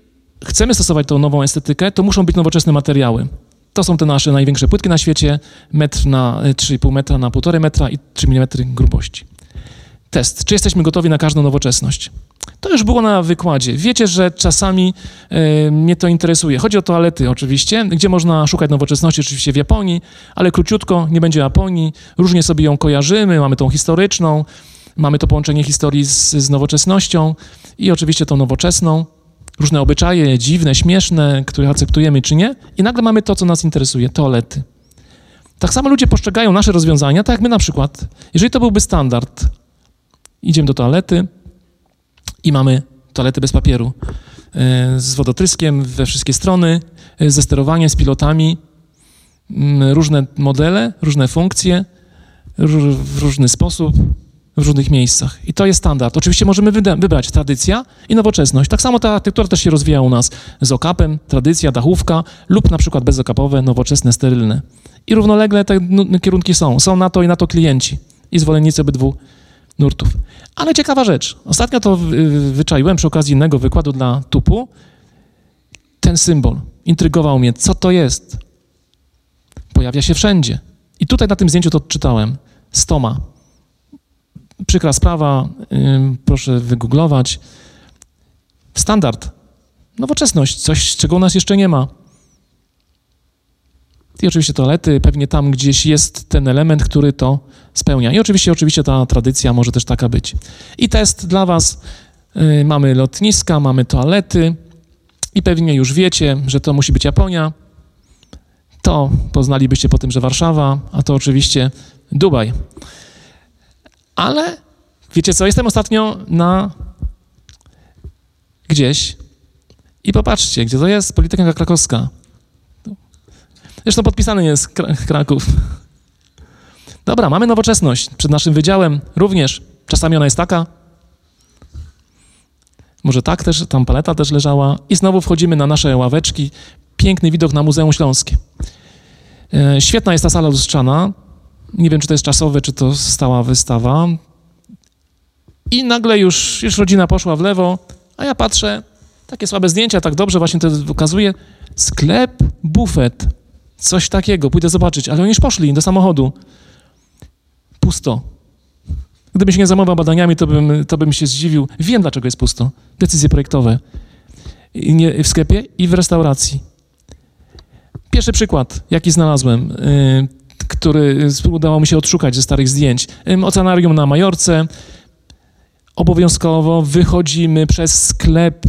chcemy stosować tą nową estetykę, to muszą być nowoczesne materiały. To są te nasze największe płytki na świecie, metr na 3,5 metra na 1,5 metra i 3 mm grubości. Test. Czy jesteśmy gotowi na każdą nowoczesność? To już było na wykładzie. Wiecie, że czasami e, mnie to interesuje. Chodzi o toalety oczywiście, gdzie można szukać nowoczesności, oczywiście w Japonii, ale króciutko, nie będzie Japonii. Różnie sobie ją kojarzymy, mamy tą historyczną, mamy to połączenie historii z, z nowoczesnością i oczywiście tą nowoczesną. Różne obyczaje, dziwne, śmieszne, które akceptujemy czy nie. I nagle mamy to, co nas interesuje, toalety. Tak samo ludzie postrzegają nasze rozwiązania, tak jak my na przykład. Jeżeli to byłby standard, idziemy do toalety, i mamy toalety bez papieru e, z wodotryskiem we wszystkie strony, e, ze sterowaniem, z pilotami, różne modele, różne funkcje, w różny sposób, w różnych miejscach. I to jest standard. Oczywiście możemy wybrać tradycja i nowoczesność. Tak samo ta architektura też się rozwija u nas z okapem, tradycja, dachówka lub na przykład bezokapowe, nowoczesne, sterylne. I równolegle te kierunki są. Są na to i na to klienci i zwolennicy obydwu nurtów. Ale ciekawa rzecz. Ostatnio to wyczaiłem przy okazji innego wykładu dla tupu. Ten symbol intrygował mnie. Co to jest? Pojawia się wszędzie. I tutaj na tym zdjęciu to odczytałem. Stoma. Przykra sprawa, proszę wygooglować. Standard. Nowoczesność, coś, czego u nas jeszcze nie ma. I oczywiście toalety, pewnie tam gdzieś jest ten element, który to spełnia. I oczywiście, oczywiście ta tradycja może też taka być. I test dla Was. Yy, mamy lotniska, mamy toalety i pewnie już wiecie, że to musi być Japonia. To poznalibyście po tym, że Warszawa, a to oczywiście Dubaj. Ale wiecie co, jestem ostatnio na gdzieś i popatrzcie, gdzie to jest Politechnika Krakowska. Zresztą podpisany jest Kraków. Dobra, mamy nowoczesność przed naszym wydziałem również. Czasami ona jest taka. Może tak też, tam paleta też leżała. I znowu wchodzimy na nasze ławeczki. Piękny widok na Muzeum Śląskie. E, świetna jest ta sala lustrzana. Nie wiem, czy to jest czasowe, czy to stała wystawa. I nagle już, już rodzina poszła w lewo, a ja patrzę, takie słabe zdjęcia, tak dobrze właśnie to ukazuje. Sklep, bufet. Coś takiego, pójdę zobaczyć. Ale oni już poszli do samochodu. Pusto. Gdybym się nie zajmował badaniami, to bym, to bym się zdziwił. Wiem, dlaczego jest pusto. Decyzje projektowe. Nie, w sklepie i w restauracji. Pierwszy przykład, jaki znalazłem, yy, który udało mi się odszukać ze starych zdjęć. Oceanarium na Majorce. Obowiązkowo wychodzimy przez sklep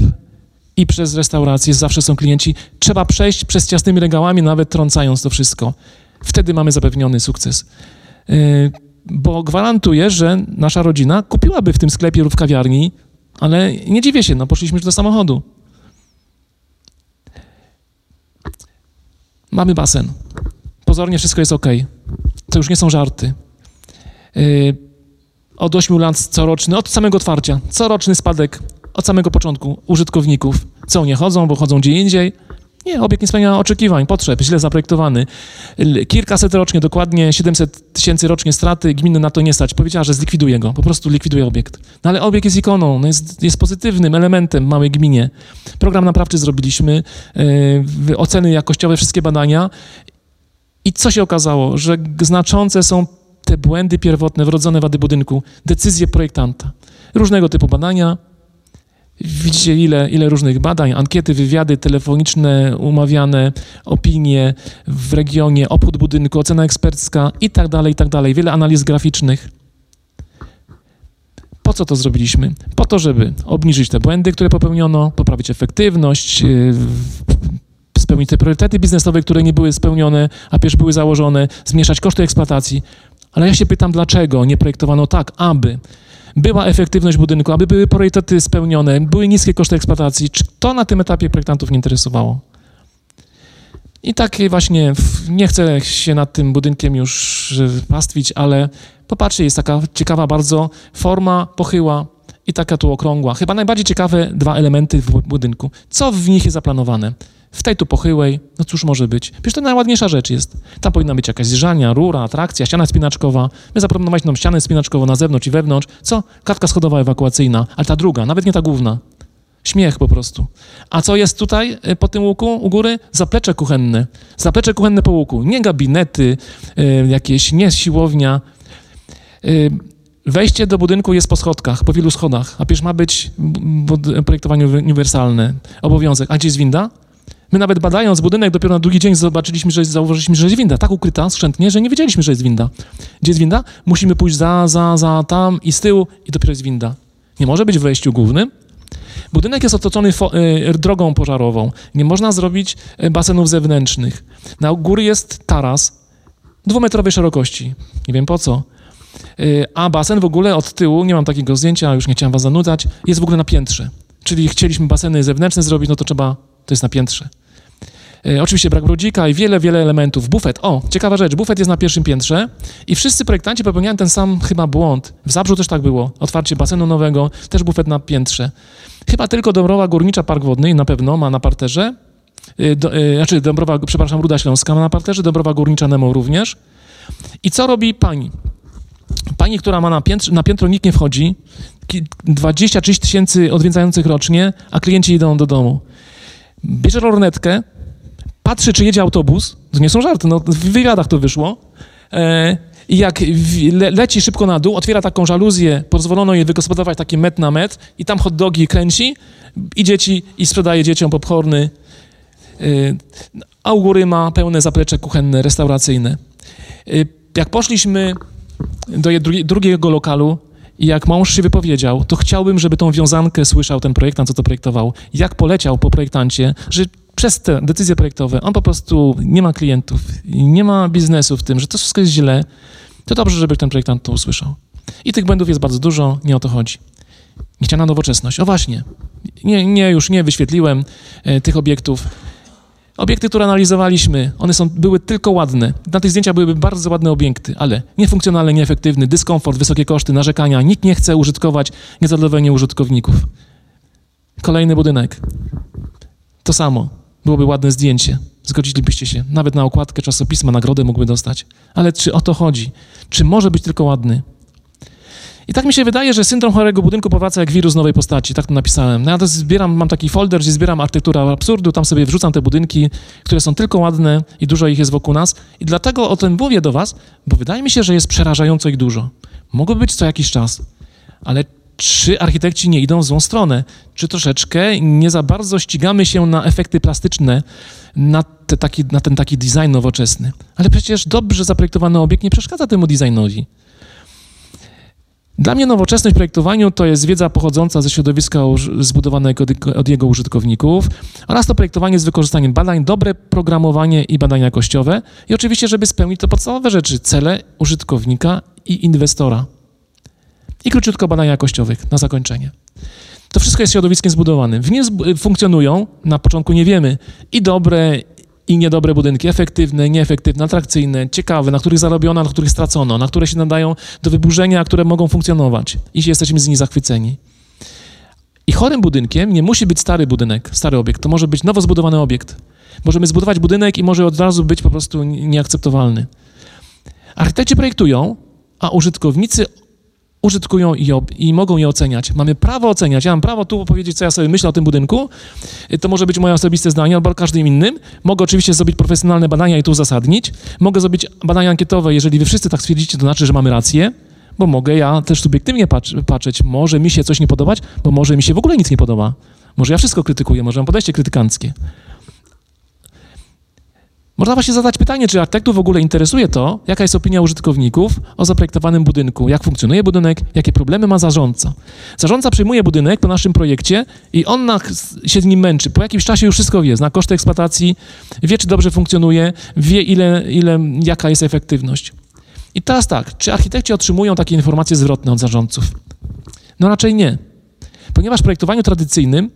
i przez restaurację, zawsze są klienci. Trzeba przejść przez ciasnymi regałami, nawet trącając to wszystko. Wtedy mamy zapewniony sukces. Yy, bo gwarantuję, że nasza rodzina kupiłaby w tym sklepie lub w kawiarni, ale nie dziwię się, no poszliśmy już do samochodu. Mamy basen. Pozornie wszystko jest ok. To już nie są żarty. Yy, od 8 lat coroczny, od samego otwarcia, coroczny spadek od samego początku użytkowników. Co, nie chodzą, bo chodzą gdzie indziej? Nie, obiekt nie spełnia oczekiwań, potrzeb, źle zaprojektowany. Kilkaset rocznie, dokładnie 700 tysięcy rocznie straty, gminy na to nie stać. Powiedziała, że zlikwiduje go, po prostu likwiduje obiekt. No ale obiekt jest ikoną, no jest, jest pozytywnym elementem w małej gminie. Program naprawczy zrobiliśmy, yy, oceny jakościowe, wszystkie badania. I co się okazało? Że znaczące są te błędy pierwotne, wrodzone wady budynku, decyzje projektanta. Różnego typu badania, Widzicie, ile, ile różnych badań, ankiety, wywiady telefoniczne, umawiane, opinie w regionie, obchód budynku, ocena ekspercka i tak dalej, i tak dalej. Wiele analiz graficznych. Po co to zrobiliśmy? Po to, żeby obniżyć te błędy, które popełniono, poprawić efektywność, yy, spełnić te priorytety biznesowe, które nie były spełnione, a przecież były założone, zmniejszać koszty eksploatacji. Ale ja się pytam, dlaczego nie projektowano tak, aby była efektywność budynku, aby były priorytety spełnione, były niskie koszty eksploatacji. Czy to na tym etapie projektantów nie interesowało? I tak właśnie, nie chcę się nad tym budynkiem już pastwić, ale popatrzcie, jest taka ciekawa bardzo forma pochyła i taka tu okrągła. Chyba najbardziej ciekawe dwa elementy w budynku. Co w nich jest zaplanowane? W tej tu pochyłej, no cóż może być? Przecież to najładniejsza rzecz jest. Tam powinna być jakaś zjeżdżalnia, rura, atrakcja, ściana spinaczkowa. My zaproponowaliśmy nam ścianę spinaczkową na zewnątrz i wewnątrz. Co? Klatka schodowa ewakuacyjna, ale ta druga, nawet nie ta główna. Śmiech po prostu. A co jest tutaj y, po tym łuku u góry? Zaplecze kuchenne. Zaplecze kuchenne po łuku. Nie gabinety, y, jakieś, nie siłownia. Y, Wejście do budynku jest po schodkach, po wielu schodach, a przecież ma być projektowanie uniwersalne, obowiązek. A gdzie jest winda? My nawet badając budynek, dopiero na drugi dzień zobaczyliśmy, że zauważyliśmy, że jest winda. Tak ukryta, skrzętnie, że nie wiedzieliśmy, że jest winda. Gdzie jest winda? Musimy pójść za, za, za, tam i z tyłu i dopiero jest winda. Nie może być w wejściu głównym. Budynek jest otoczony y, drogą pożarową. Nie można zrobić y, basenów zewnętrznych. Na góry jest taras dwumetrowej szerokości. Nie wiem po co. Y, a basen w ogóle od tyłu, nie mam takiego zdjęcia, już nie chciałem was zanudzać, jest w ogóle na piętrze. Czyli chcieliśmy baseny zewnętrzne zrobić, no to trzeba, to jest na piętrze. Y, oczywiście brak brodzika i wiele, wiele elementów. Bufet, o, ciekawa rzecz, bufet jest na pierwszym piętrze i wszyscy projektanci popełniają ten sam chyba błąd. W Zabrzu też tak było, otwarcie basenu nowego, też bufet na piętrze. Chyba tylko Dąbrowa Górnicza Park Wodny na pewno ma na parterze, y, do, znaczy Dąbrowa, przepraszam, Ruda Śląska ma na parterze, Dąbrowa Górnicza Nemo również. I co robi pani? Pani, która ma na, piętr, na piętro nikt nie wchodzi, 20-30 tysięcy odwiedzających rocznie, a klienci idą do domu. Bierze lornetkę, patrzy, czy jedzie autobus, to nie są żarty, no, w wywiadach to wyszło, e, i jak le, leci szybko na dół, otwiera taką żaluzję, pozwolono jej wygospodarować taki met na met i tam hot dogi kręci i dzieci, i sprzedaje dzieciom popcorny, e, a u góry ma pełne zaplecze kuchenne, restauracyjne. E, jak poszliśmy do drugiego lokalu i jak mąż się wypowiedział, to chciałbym, żeby tą wiązankę słyszał ten projektant, co to projektował. Jak poleciał po projektancie, że przez te decyzje projektowe on po prostu nie ma klientów, nie ma biznesu w tym, że to wszystko jest źle, to dobrze, żeby ten projektant to usłyszał. I tych błędów jest bardzo dużo, nie o to chodzi. Niechciana nowoczesność. O właśnie, nie, nie już nie wyświetliłem e, tych obiektów. Obiekty, które analizowaliśmy, one są, były tylko ładne. Na tych zdjęciach byłyby bardzo ładne obiekty, ale niefunkcjonalne, nieefektywny, dyskomfort, wysokie koszty, narzekania. Nikt nie chce użytkować, niezadowolenie użytkowników. Kolejny budynek. To samo. Byłoby ładne zdjęcie. Zgodzilibyście się. Nawet na okładkę czasopisma nagrodę mógłby dostać. Ale czy o to chodzi? Czy może być tylko ładny? I tak mi się wydaje, że syndrom chorego budynku powraca jak wirus nowej postaci, tak to napisałem. No ja zbieram, mam taki folder, gdzie zbieram architekturę absurdu, tam sobie wrzucam te budynki, które są tylko ładne i dużo ich jest wokół nas. I dlatego o tym mówię do was, bo wydaje mi się, że jest przerażająco ich dużo. Mogłoby być co jakiś czas, ale czy architekci nie idą w złą stronę? Czy troszeczkę nie za bardzo ścigamy się na efekty plastyczne, na, te taki, na ten taki design nowoczesny? Ale przecież dobrze zaprojektowany obiekt nie przeszkadza temu designowi. Dla mnie nowoczesność w projektowaniu to jest wiedza pochodząca ze środowiska zbudowanego od jego użytkowników oraz to projektowanie z wykorzystaniem badań, dobre programowanie i badania jakościowe i oczywiście, żeby spełnić to podstawowe rzeczy, cele użytkownika i inwestora. I króciutko badania jakościowych na zakończenie. To wszystko jest środowiskiem zbudowanym. W nim funkcjonują, na początku nie wiemy, i dobre, i niedobre budynki, efektywne, nieefektywne, atrakcyjne, ciekawe, na których zarobiono, na których stracono, na które się nadają do wyburzenia, które mogą funkcjonować i jesteśmy z nich zachwyceni. I chorym budynkiem nie musi być stary budynek, stary obiekt, to może być nowo zbudowany obiekt. Możemy zbudować budynek i może od razu być po prostu nieakceptowalny. Architekci projektują, a użytkownicy użytkują i, i, mogą je oceniać. Mamy prawo oceniać. Ja mam prawo tu powiedzieć, co ja sobie myślę o tym budynku. To może być moje osobiste zdanie albo każdym innym. Mogę oczywiście zrobić profesjonalne badania i tu uzasadnić. Mogę zrobić badania ankietowe. Jeżeli wy wszyscy tak stwierdzicie, to znaczy, że mamy rację, bo mogę ja też subiektywnie patrzeć. Może mi się coś nie podobać, bo może mi się w ogóle nic nie podoba. Może ja wszystko krytykuję, może mam podejście krytykanckie. Można właśnie zadać pytanie, czy architektów w ogóle interesuje to, jaka jest opinia użytkowników o zaprojektowanym budynku, jak funkcjonuje budynek, jakie problemy ma zarządca. Zarządca przyjmuje budynek po naszym projekcie i on się z nim męczy. Po jakimś czasie już wszystko wie, zna koszty eksploatacji, wie, czy dobrze funkcjonuje, wie, ile, ile, jaka jest efektywność. I teraz tak, czy architekci otrzymują takie informacje zwrotne od zarządców? No raczej nie. Ponieważ w projektowaniu tradycyjnym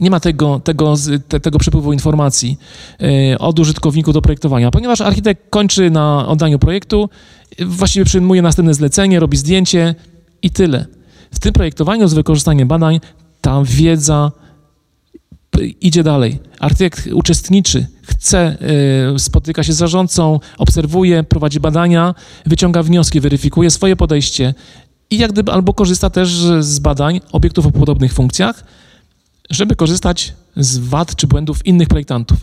nie ma tego, tego, te, tego przepływu informacji e, od użytkowników do projektowania, ponieważ architekt kończy na oddaniu projektu, właściwie przyjmuje następne zlecenie, robi zdjęcie i tyle. W tym projektowaniu z wykorzystaniem badań ta wiedza idzie dalej. Architekt uczestniczy, chce, e, spotyka się z zarządcą, obserwuje, prowadzi badania, wyciąga wnioski, weryfikuje swoje podejście i jak gdyby albo korzysta też z badań obiektów o podobnych funkcjach, żeby korzystać z wad czy błędów innych projektantów.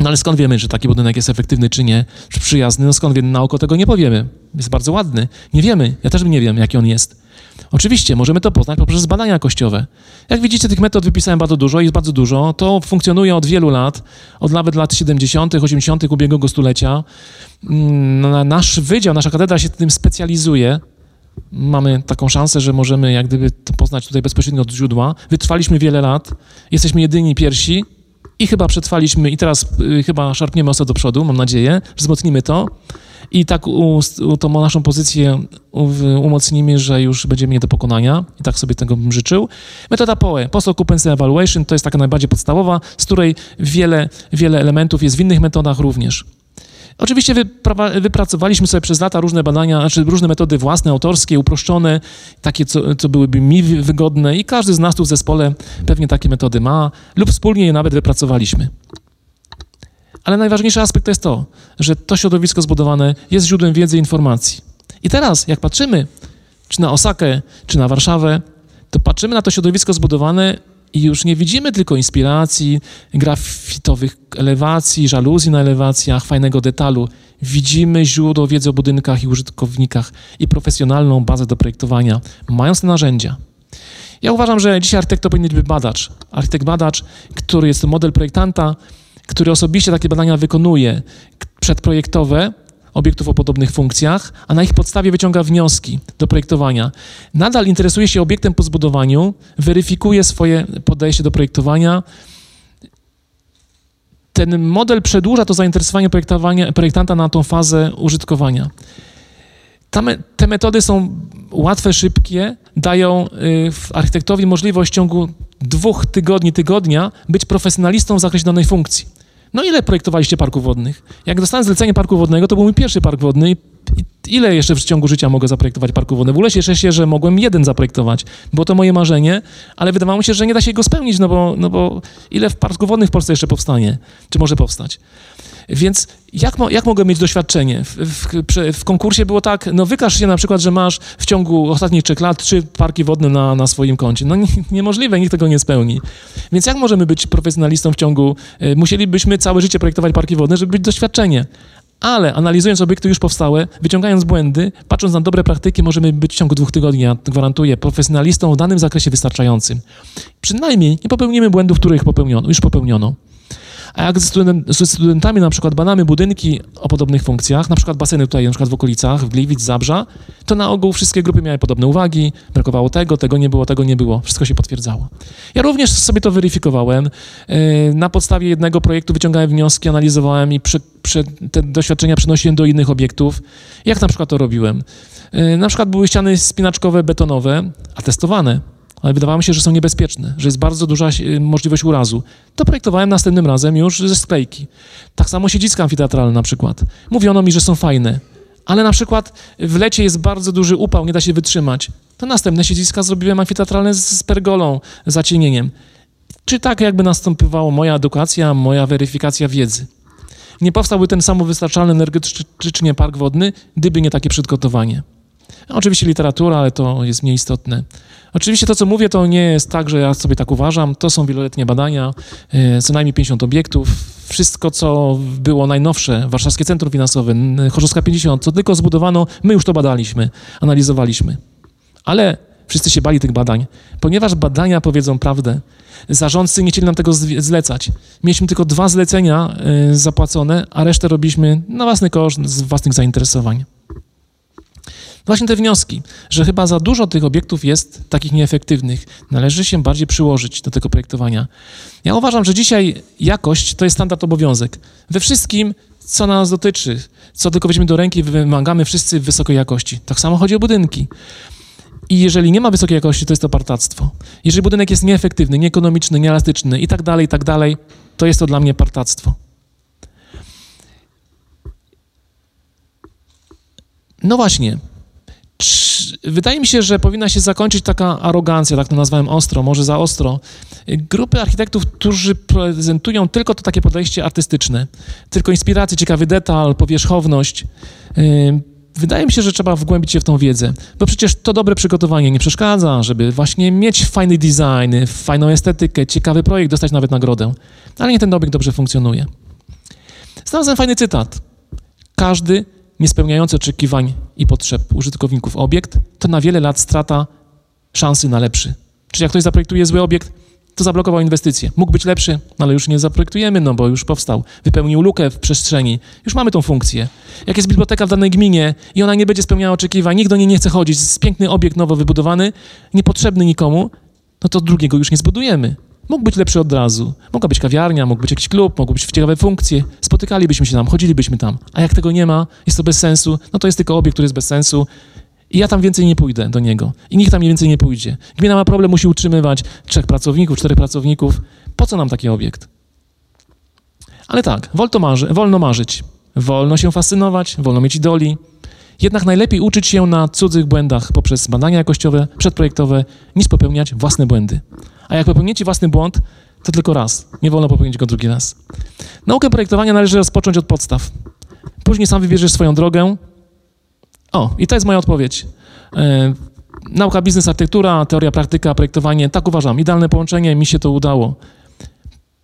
No ale skąd wiemy, że taki budynek jest efektywny czy nie, czy przyjazny? No skąd wiemy? Na oko tego nie powiemy. Jest bardzo ładny. Nie wiemy. Ja też nie wiem, jaki on jest. Oczywiście, możemy to poznać poprzez badania jakościowe. Jak widzicie, tych metod wypisałem bardzo dużo, jest bardzo dużo. To funkcjonuje od wielu lat, od nawet lat 70., 80. ubiegłego stulecia. Mm, nasz wydział, nasza katedra się tym specjalizuje. Mamy taką szansę, że możemy jak gdyby to poznać tutaj bezpośrednio od źródła. Wytrwaliśmy wiele lat, jesteśmy jedyni pierwsi i chyba przetrwaliśmy i teraz y, chyba szarpniemy osę do przodu, mam nadzieję, wzmocnimy to i tak u, u, tą naszą pozycję umocnimy, że już będziemy nie do pokonania i tak sobie tego bym życzył. Metoda POE, Post Occupancy Evaluation, to jest taka najbardziej podstawowa, z której wiele, wiele elementów jest w innych metodach również. Oczywiście wypracowaliśmy sobie przez lata różne badania, znaczy różne metody własne, autorskie, uproszczone, takie, co, co byłyby mi wygodne i każdy z nas tu w zespole pewnie takie metody ma lub wspólnie je nawet wypracowaliśmy. Ale najważniejszy aspekt to jest to, że to środowisko zbudowane jest źródłem wiedzy i informacji. I teraz, jak patrzymy, czy na Osakę, czy na Warszawę, to patrzymy na to środowisko zbudowane i już nie widzimy tylko inspiracji, grafitowych elewacji, żaluzji na elewacjach, fajnego detalu. Widzimy źródło wiedzy o budynkach i użytkownikach i profesjonalną bazę do projektowania, mając te narzędzia. Ja uważam, że dzisiaj architekt powinien być badacz. Architekt badacz, który jest to model projektanta, który osobiście takie badania wykonuje przedprojektowe, obiektów o podobnych funkcjach, a na ich podstawie wyciąga wnioski do projektowania. Nadal interesuje się obiektem po zbudowaniu, weryfikuje swoje podejście do projektowania. Ten model przedłuża to zainteresowanie projektanta na tą fazę użytkowania. Te metody są łatwe, szybkie, dają y, architektowi możliwość w ciągu dwóch tygodni, tygodnia być profesjonalistą w zakresie danej funkcji. No ile projektowaliście parków wodnych? Jak dostałem zlecenie parku wodnego, to był mój pierwszy park wodny ile jeszcze w ciągu życia mogę zaprojektować parku wodnego? W cieszę się, że mogłem jeden zaprojektować. Było to moje marzenie, ale wydawało mi się, że nie da się go spełnić, no bo, no bo ile w parku wodnych w Polsce jeszcze powstanie? Czy może powstać? Więc jak, mo, jak mogę mieć doświadczenie? W, w, w, konkursie było tak, no wykaż się na przykład, że masz w ciągu ostatnich trzech lat trzy parki wodne na, na swoim koncie. No nie, niemożliwe, nikt tego nie spełni. Więc jak możemy być profesjonalistą w ciągu, y, musielibyśmy całe życie projektować parki wodne, żeby być doświadczenie. Ale analizując obiekty już powstałe, wyciągając błędy, patrząc na dobre praktyki, możemy być w ciągu dwóch tygodni, ja gwarantuję, profesjonalistą w danym zakresie wystarczającym. Przynajmniej nie popełnimy błędów, których popełniono, już popełniono. A jak ze, ze studentami na przykład badamy budynki o podobnych funkcjach, na przykład baseny tutaj na przykład w okolicach, w Gliwic, Zabrza, to na ogół wszystkie grupy miały podobne uwagi, brakowało tego, tego nie było, tego nie było, wszystko się potwierdzało. Ja również sobie to weryfikowałem. E, na podstawie jednego projektu wyciągałem wnioski, analizowałem i przy, przy te doświadczenia przenosiłem do innych obiektów. Jak na przykład to robiłem? E, na przykład były ściany spinaczkowe, betonowe, a testowane ale wydawało mi się, że są niebezpieczne, że jest bardzo duża y, możliwość urazu. To projektowałem następnym razem już ze sklejki. Tak samo siedziska amfiteatralne na przykład. Mówiono mi, że są fajne, ale na przykład w lecie jest bardzo duży upał, nie da się wytrzymać. To następne siedziska zrobiłem amfiteatralne z pergolą, zacienieniem. Czy tak jakby następowała moja edukacja, moja weryfikacja wiedzy. Nie powstałby ten samowystarczalny energetycznie park wodny, gdyby nie takie przygotowanie. Oczywiście literatura, ale to jest mniej istotne. Oczywiście to, co mówię, to nie jest tak, że ja sobie tak uważam. To są wieloletnie badania, e, co najmniej 50 obiektów. Wszystko, co było najnowsze, Warszawskie Centrum Finansowe, Chorzowska 50, co tylko zbudowano, my już to badaliśmy, analizowaliśmy. Ale wszyscy się bali tych badań, ponieważ badania powiedzą prawdę. Zarządcy nie chcieli nam tego zlecać. Mieliśmy tylko dwa zlecenia e, zapłacone, a resztę robiliśmy na własny koszt, z własnych zainteresowań. Właśnie te wnioski, że chyba za dużo tych obiektów jest takich nieefektywnych. Należy się bardziej przyłożyć do tego projektowania. Ja uważam, że dzisiaj jakość to jest standard obowiązek. We wszystkim, co nas dotyczy, co tylko weźmiemy do ręki, wymagamy wszyscy wysokiej jakości. Tak samo chodzi o budynki. I jeżeli nie ma wysokiej jakości, to jest to partactwo. Jeżeli budynek jest nieefektywny, nieekonomiczny, nieelastyczny i tak dalej, i tak dalej, to jest to dla mnie partactwo. No właśnie, wydaje mi się, że powinna się zakończyć taka arogancja, tak to nazwałem ostro, może za ostro. Grupy architektów, którzy prezentują tylko to takie podejście artystyczne, tylko inspirację, ciekawy detal, powierzchowność. Wydaje mi się, że trzeba wgłębić się w tą wiedzę, bo przecież to dobre przygotowanie nie przeszkadza, żeby właśnie mieć fajny design, fajną estetykę, ciekawy projekt, dostać nawet nagrodę. Ale nie ten obiekt dobrze funkcjonuje. Znalazłem fajny cytat. Każdy niespełniający oczekiwań i potrzeb użytkowników obiekt to na wiele lat strata szansy na lepszy. Czyli jak ktoś zaprojektuje zły obiekt, to zablokował inwestycje. Mógł być lepszy, ale już nie zaprojektujemy, no bo już powstał. Wypełnił lukę w przestrzeni. Już mamy tą funkcję. Jak jest biblioteka w danej gminie i ona nie będzie spełniała oczekiwań, nikt do niej nie chce chodzić, jest piękny obiekt nowo wybudowany, niepotrzebny nikomu, no to drugiego już nie zbudujemy. Mógł być lepszy od razu. Mogła być kawiarnia, mógł być jakiś klub, mogły być ciekawe funkcje. Spotykalibyśmy się tam, chodzilibyśmy tam. A jak tego nie ma, jest to bez sensu, no to jest tylko obiekt, który jest bez sensu. I ja tam więcej nie pójdę do niego. I nikt tam więcej nie pójdzie. Gmina ma problem, musi utrzymywać trzech pracowników, czterech pracowników. Po co nam taki obiekt? Ale tak, wolno, marzy, wolno marzyć, wolno się fascynować, wolno mieć idoli. Jednak najlepiej uczyć się na cudzych błędach poprzez badania jakościowe, przedprojektowe, niż popełniać własne błędy. A jak popełnicie własny błąd, to tylko raz. Nie wolno popełnić go drugi raz. Naukę projektowania należy rozpocząć od podstaw. Później sam wybierzesz swoją drogę. O, i to jest moja odpowiedź. E, nauka biznes, architektura, teoria, praktyka, projektowanie. Tak uważam. Idealne połączenie, mi się to udało.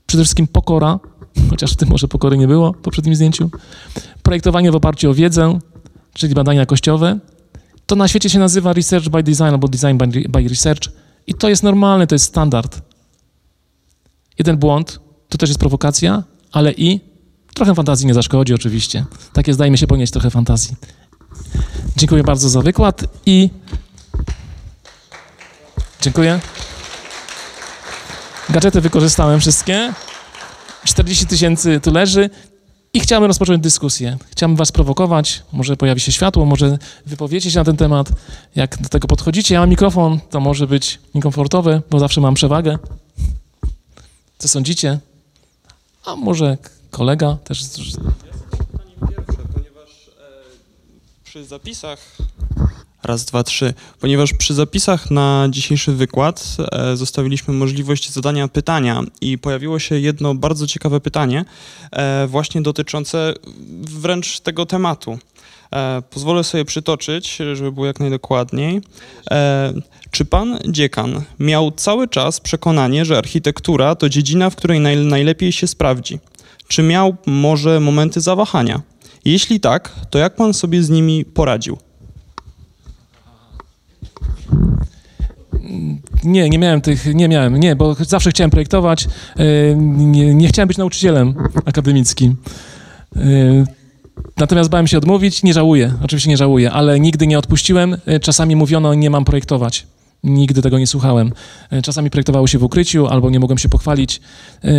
Przede wszystkim pokora, chociaż w tym może pokory nie było w poprzednim zdjęciu. Projektowanie w oparciu o wiedzę, czyli badania jakościowe. To na świecie się nazywa research by design albo design by, by research. I to jest normalne, to jest standard. Jeden błąd, to też jest prowokacja, ale i trochę fantazji nie zaszkodzi oczywiście. Takie zdajmy się ponieść trochę fantazji. Dziękuję bardzo za wykład i dziękuję. Gadżety wykorzystałem wszystkie. 40 tysięcy tu leży. I chciałbym rozpocząć dyskusję. Chciałbym was prowokować, może pojawi się światło, może wypowiecie się na ten temat. Jak do tego podchodzicie, ja mam mikrofon, to może być niekomfortowe, bo zawsze mam przewagę. Co sądzicie? A może kolega też... Pytanie pierwsze, ponieważ e, przy zapisach Raz, dwa, trzy. Ponieważ przy zapisach na dzisiejszy wykład e, zostawiliśmy możliwość zadania pytania i pojawiło się jedno bardzo ciekawe pytanie, e, właśnie dotyczące wręcz tego tematu. E, pozwolę sobie przytoczyć, żeby było jak najdokładniej. E, czy pan dziekan miał cały czas przekonanie, że architektura to dziedzina, w której naj, najlepiej się sprawdzi? Czy miał może momenty zawahania? Jeśli tak, to jak pan sobie z nimi poradził? Nie, nie miałem tych, nie miałem, nie, bo zawsze chciałem projektować, e, nie, nie chciałem być nauczycielem akademickim. E, natomiast bałem się odmówić, nie żałuję, oczywiście nie żałuję, ale nigdy nie odpuściłem. E, czasami mówiono, nie mam projektować. Nigdy tego nie słuchałem. Czasami projektowało się w ukryciu, albo nie mogłem się pochwalić,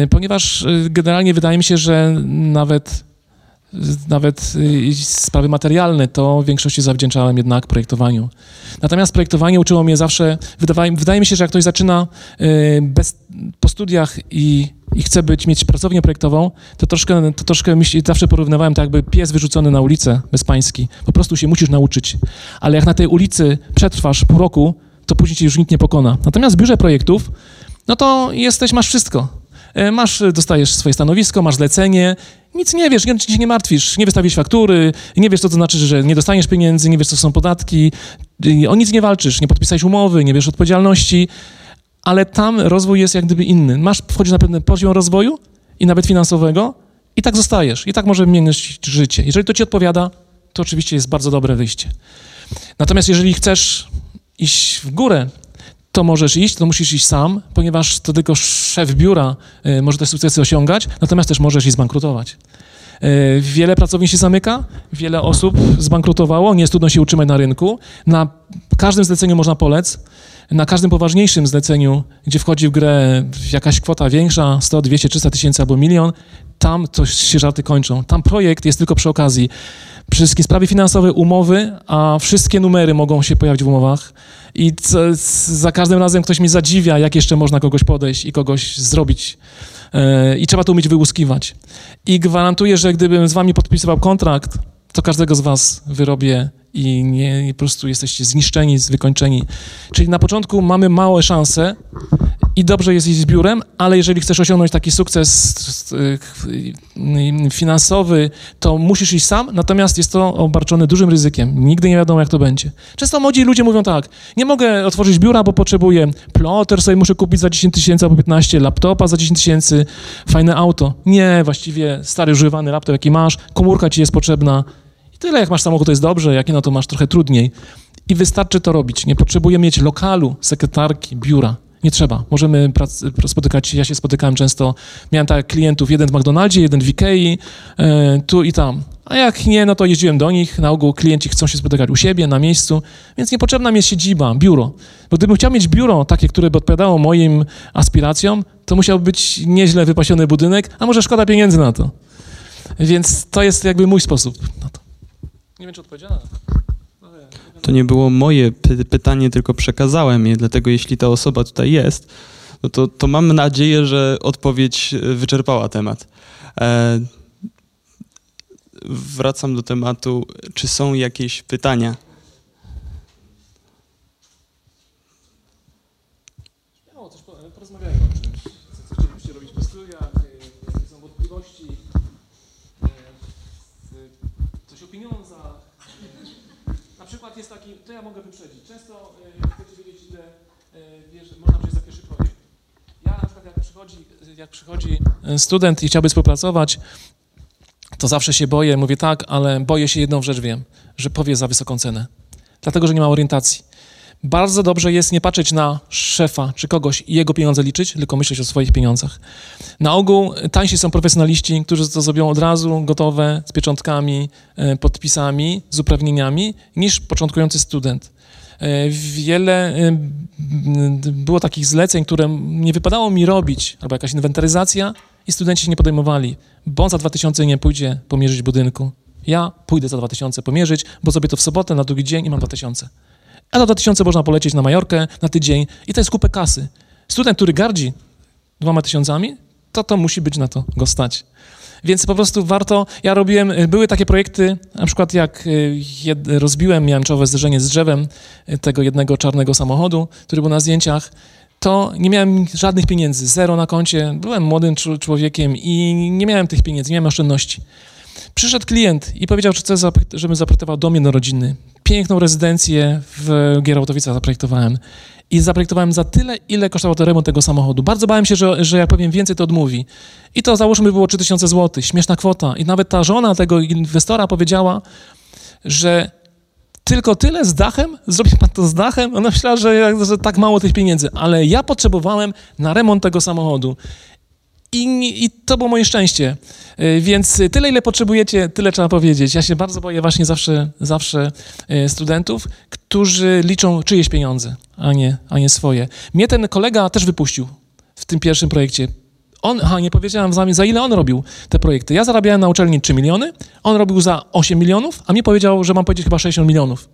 ponieważ generalnie wydaje mi się, że nawet nawet y, sprawy materialne, to w większości zawdzięczałem jednak projektowaniu. Natomiast projektowanie uczyło mnie zawsze, wydaje, wydaje mi się, że jak ktoś zaczyna y, bez, po studiach i, i chce być, mieć pracownię projektową, to troszkę, to troszkę myśli, zawsze porównywałem to jakby pies wyrzucony na ulicę bezpański. Po prostu się musisz nauczyć. Ale jak na tej ulicy przetrwasz pół roku, to później cię już nikt nie pokona. Natomiast w biurze projektów, no to jesteś, masz wszystko masz, dostajesz swoje stanowisko, masz zlecenie, nic nie wiesz, się nie martwisz, nie wystawisz faktury, nie wiesz, co to znaczy, że nie dostaniesz pieniędzy, nie wiesz, co są podatki, o nic nie walczysz, nie podpisałeś umowy, nie wiesz odpowiedzialności, ale tam rozwój jest jak gdyby inny. Masz, wchodzisz na pewien poziom rozwoju i nawet finansowego i tak zostajesz, i tak może zmienić życie. Jeżeli to ci odpowiada, to oczywiście jest bardzo dobre wyjście. Natomiast jeżeli chcesz iść w górę, to możesz iść, to musisz iść sam, ponieważ to tylko szef biura y, może te sukcesy osiągać, natomiast też możesz i zbankrutować. Y, wiele pracowni się zamyka, wiele osób zbankrutowało, nie jest trudno się utrzymać na rynku. Na każdym zleceniu można polec, na każdym poważniejszym zleceniu, gdzie wchodzi w grę jakaś kwota większa, 100, 200, 300 tysięcy albo milion, tam to się żarty kończą. Tam projekt jest tylko przy okazji. Przede wszystkim sprawy finansowe, umowy, a wszystkie numery mogą się pojawić w umowach. I za każdym razem ktoś mnie zadziwia, jak jeszcze można kogoś podejść i kogoś zrobić. Yy, I trzeba to umieć wyłuskiwać. I gwarantuję, że gdybym z wami podpisywał kontrakt, to każdego z was wyrobię i nie, nie po prostu jesteście zniszczeni, wykończeni. Czyli na początku mamy małe szanse i dobrze jest iść z biurem, ale jeżeli chcesz osiągnąć taki sukces y, finansowy, to musisz iść sam, natomiast jest to obarczone dużym ryzykiem. Nigdy nie wiadomo, jak to będzie. Często młodzi ludzie mówią tak, nie mogę otworzyć biura, bo potrzebuję ploter, sobie muszę kupić za 10 tysięcy albo 15, laptopa za 10 tysięcy, fajne auto. Nie, właściwie stary, używany laptop, jaki masz, komórka ci jest potrzebna. Tyle, jak masz samochód, to jest dobrze, jak nie, no to masz trochę trudniej. I wystarczy to robić. Nie potrzebuję mieć lokalu, sekretarki, biura. Nie trzeba. Możemy spotykać się, ja się spotykałem często, miałem tak klientów, jeden w McDonaldzie, jeden w Ikei, e, tu i tam. A jak nie, no to jeździłem do nich, na ogół klienci chcą się spotykać u siebie, na miejscu, więc niepotrzebna mi jest siedziba, biuro. Bo gdybym chciał mieć biuro takie, które by odpowiadało moim aspiracjom, to musiał być nieźle wypasiony budynek, a może szkoda pieniędzy na to. Więc to jest jakby mój sposób na to. Nie wiem, czy odpowiedziałem. To nie było moje py pytanie, tylko przekazałem je, dlatego jeśli ta osoba tutaj jest, no to, to mam nadzieję, że odpowiedź e, wyczerpała temat. E, wracam do tematu, czy są jakieś pytania? Coś porozmawiajmy o czymś. Co chcielibyście robić po studiach, jakie są wątpliwości, coś o pieniądzach. Przykład jest taki, to ja mogę wyprzedzić. Często y, chcecie wiedzieć, ile y, można wziąć za pierwszy projekt. Ja na przykład jak przychodzi, jak przychodzi student i chciałby współpracować, to zawsze się boję, mówię tak, ale boję się jedną rzecz wiem, że powie za wysoką cenę. Dlatego, że nie ma orientacji. Bardzo dobrze jest nie patrzeć na szefa czy kogoś i jego pieniądze liczyć, tylko myśleć o swoich pieniądzach. Na ogół tańsi są profesjonaliści, którzy to zrobią od razu, gotowe, z pieczątkami, e, podpisami, z uprawnieniami, niż początkujący student. E, wiele było takich zleceń, które nie wypadało mi robić, albo jakaś inwentaryzacja i studenci się nie podejmowali, bo on za 2000 nie pójdzie pomierzyć budynku. Ja pójdę za 2000 pomierzyć, bo zrobię to w sobotę, na drugi dzień i mam 2000. A za 2000 można polecieć na Majorkę na tydzień i to jest kupę kasy. Student, który gardzi dwoma tysiącami, to to musi być na to go stać. Więc po prostu warto, ja robiłem, były takie projekty, na przykład jak y, jed, rozbiłem, miałem czołowe zderzenie z drzewem y, tego jednego czarnego samochodu, który był na zdjęciach, to nie miałem żadnych pieniędzy, zero na koncie, byłem młodym człowiekiem i nie miałem tych pieniędzy, nie miałem oszczędności. Przyszedł klient i powiedział, że chce, żebym zaprojektował dom jednorodzinny. Piękną rezydencję w Gierałtowicach zaprojektowałem. I zaprojektowałem za tyle, ile kosztował to remont tego samochodu. Bardzo bałem się, że, że jak powiem więcej, to odmówi. I to załóżmy było 3000 zł, śmieszna kwota. I nawet ta żona tego inwestora powiedziała, że tylko tyle z dachem? Zrobi pan to z dachem? Ona myślała, że, że tak mało tych pieniędzy, ale ja potrzebowałem na remont tego samochodu. I, I, to było moje szczęście. Y, więc tyle, ile potrzebujecie, tyle trzeba powiedzieć. Ja się bardzo boję właśnie zawsze, zawsze y, studentów, którzy liczą czyjeś pieniądze, a nie, a nie swoje. Mnie ten kolega też wypuścił w tym pierwszym projekcie. On, aha, nie powiedziałem wam, za ile on robił te projekty. Ja zarabiałem na uczelni 3 miliony, on robił za 8 milionów, a mi powiedział, że mam powiedzieć chyba 60 milionów.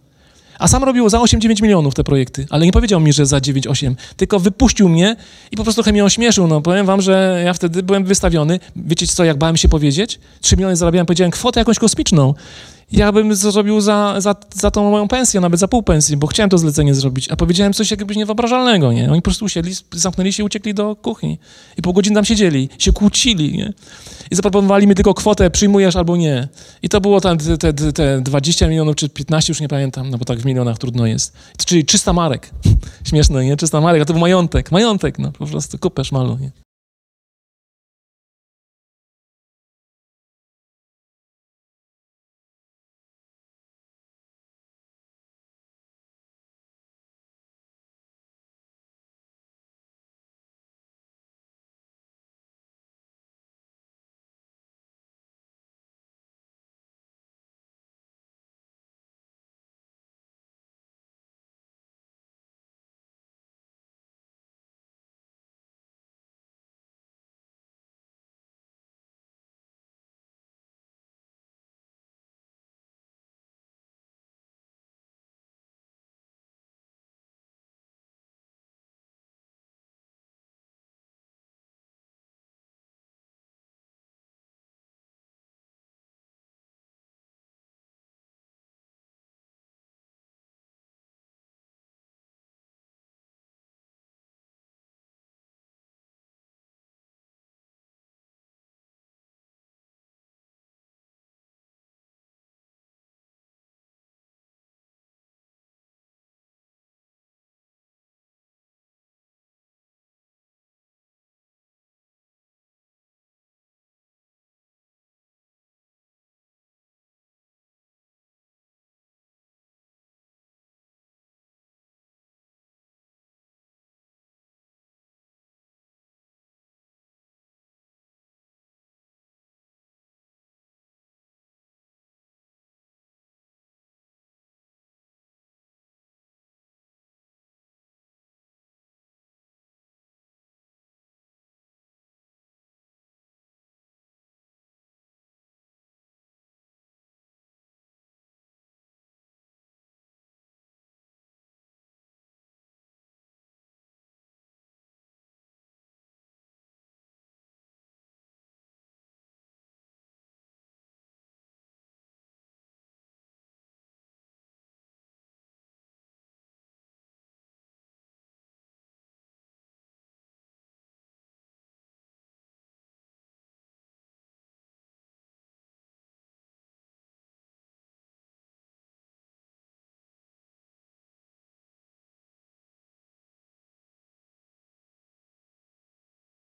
A sam robił za 8-9 milionów te projekty, ale nie powiedział mi, że za 9-8, tylko wypuścił mnie i po prostu trochę mnie ośmieszył. No, powiem wam, że ja wtedy byłem wystawiony. Wiecie co, jak bałem się powiedzieć? 3 miliony zarabiałem, powiedziałem kwotę jakąś kosmiczną ja bym zrobił za, za, za tą moją pensję, nawet za pół pensji, bo chciałem to zlecenie zrobić, a powiedziałem coś jakiegoś niewyobrażalnego, nie? Oni po prostu usiedli, zamknęli się i uciekli do kuchni. I pół godziny tam siedzieli, się kłócili, nie? I zaproponowali mi tylko kwotę, przyjmujesz albo nie. I to było te, te, te 20 milionów czy 15, już nie pamiętam, no bo tak w milionach trudno jest. Czyli 300 marek. Śmieszne, nie? 300 marek, a to był majątek. Majątek, no po prostu kupę szmalu, nie?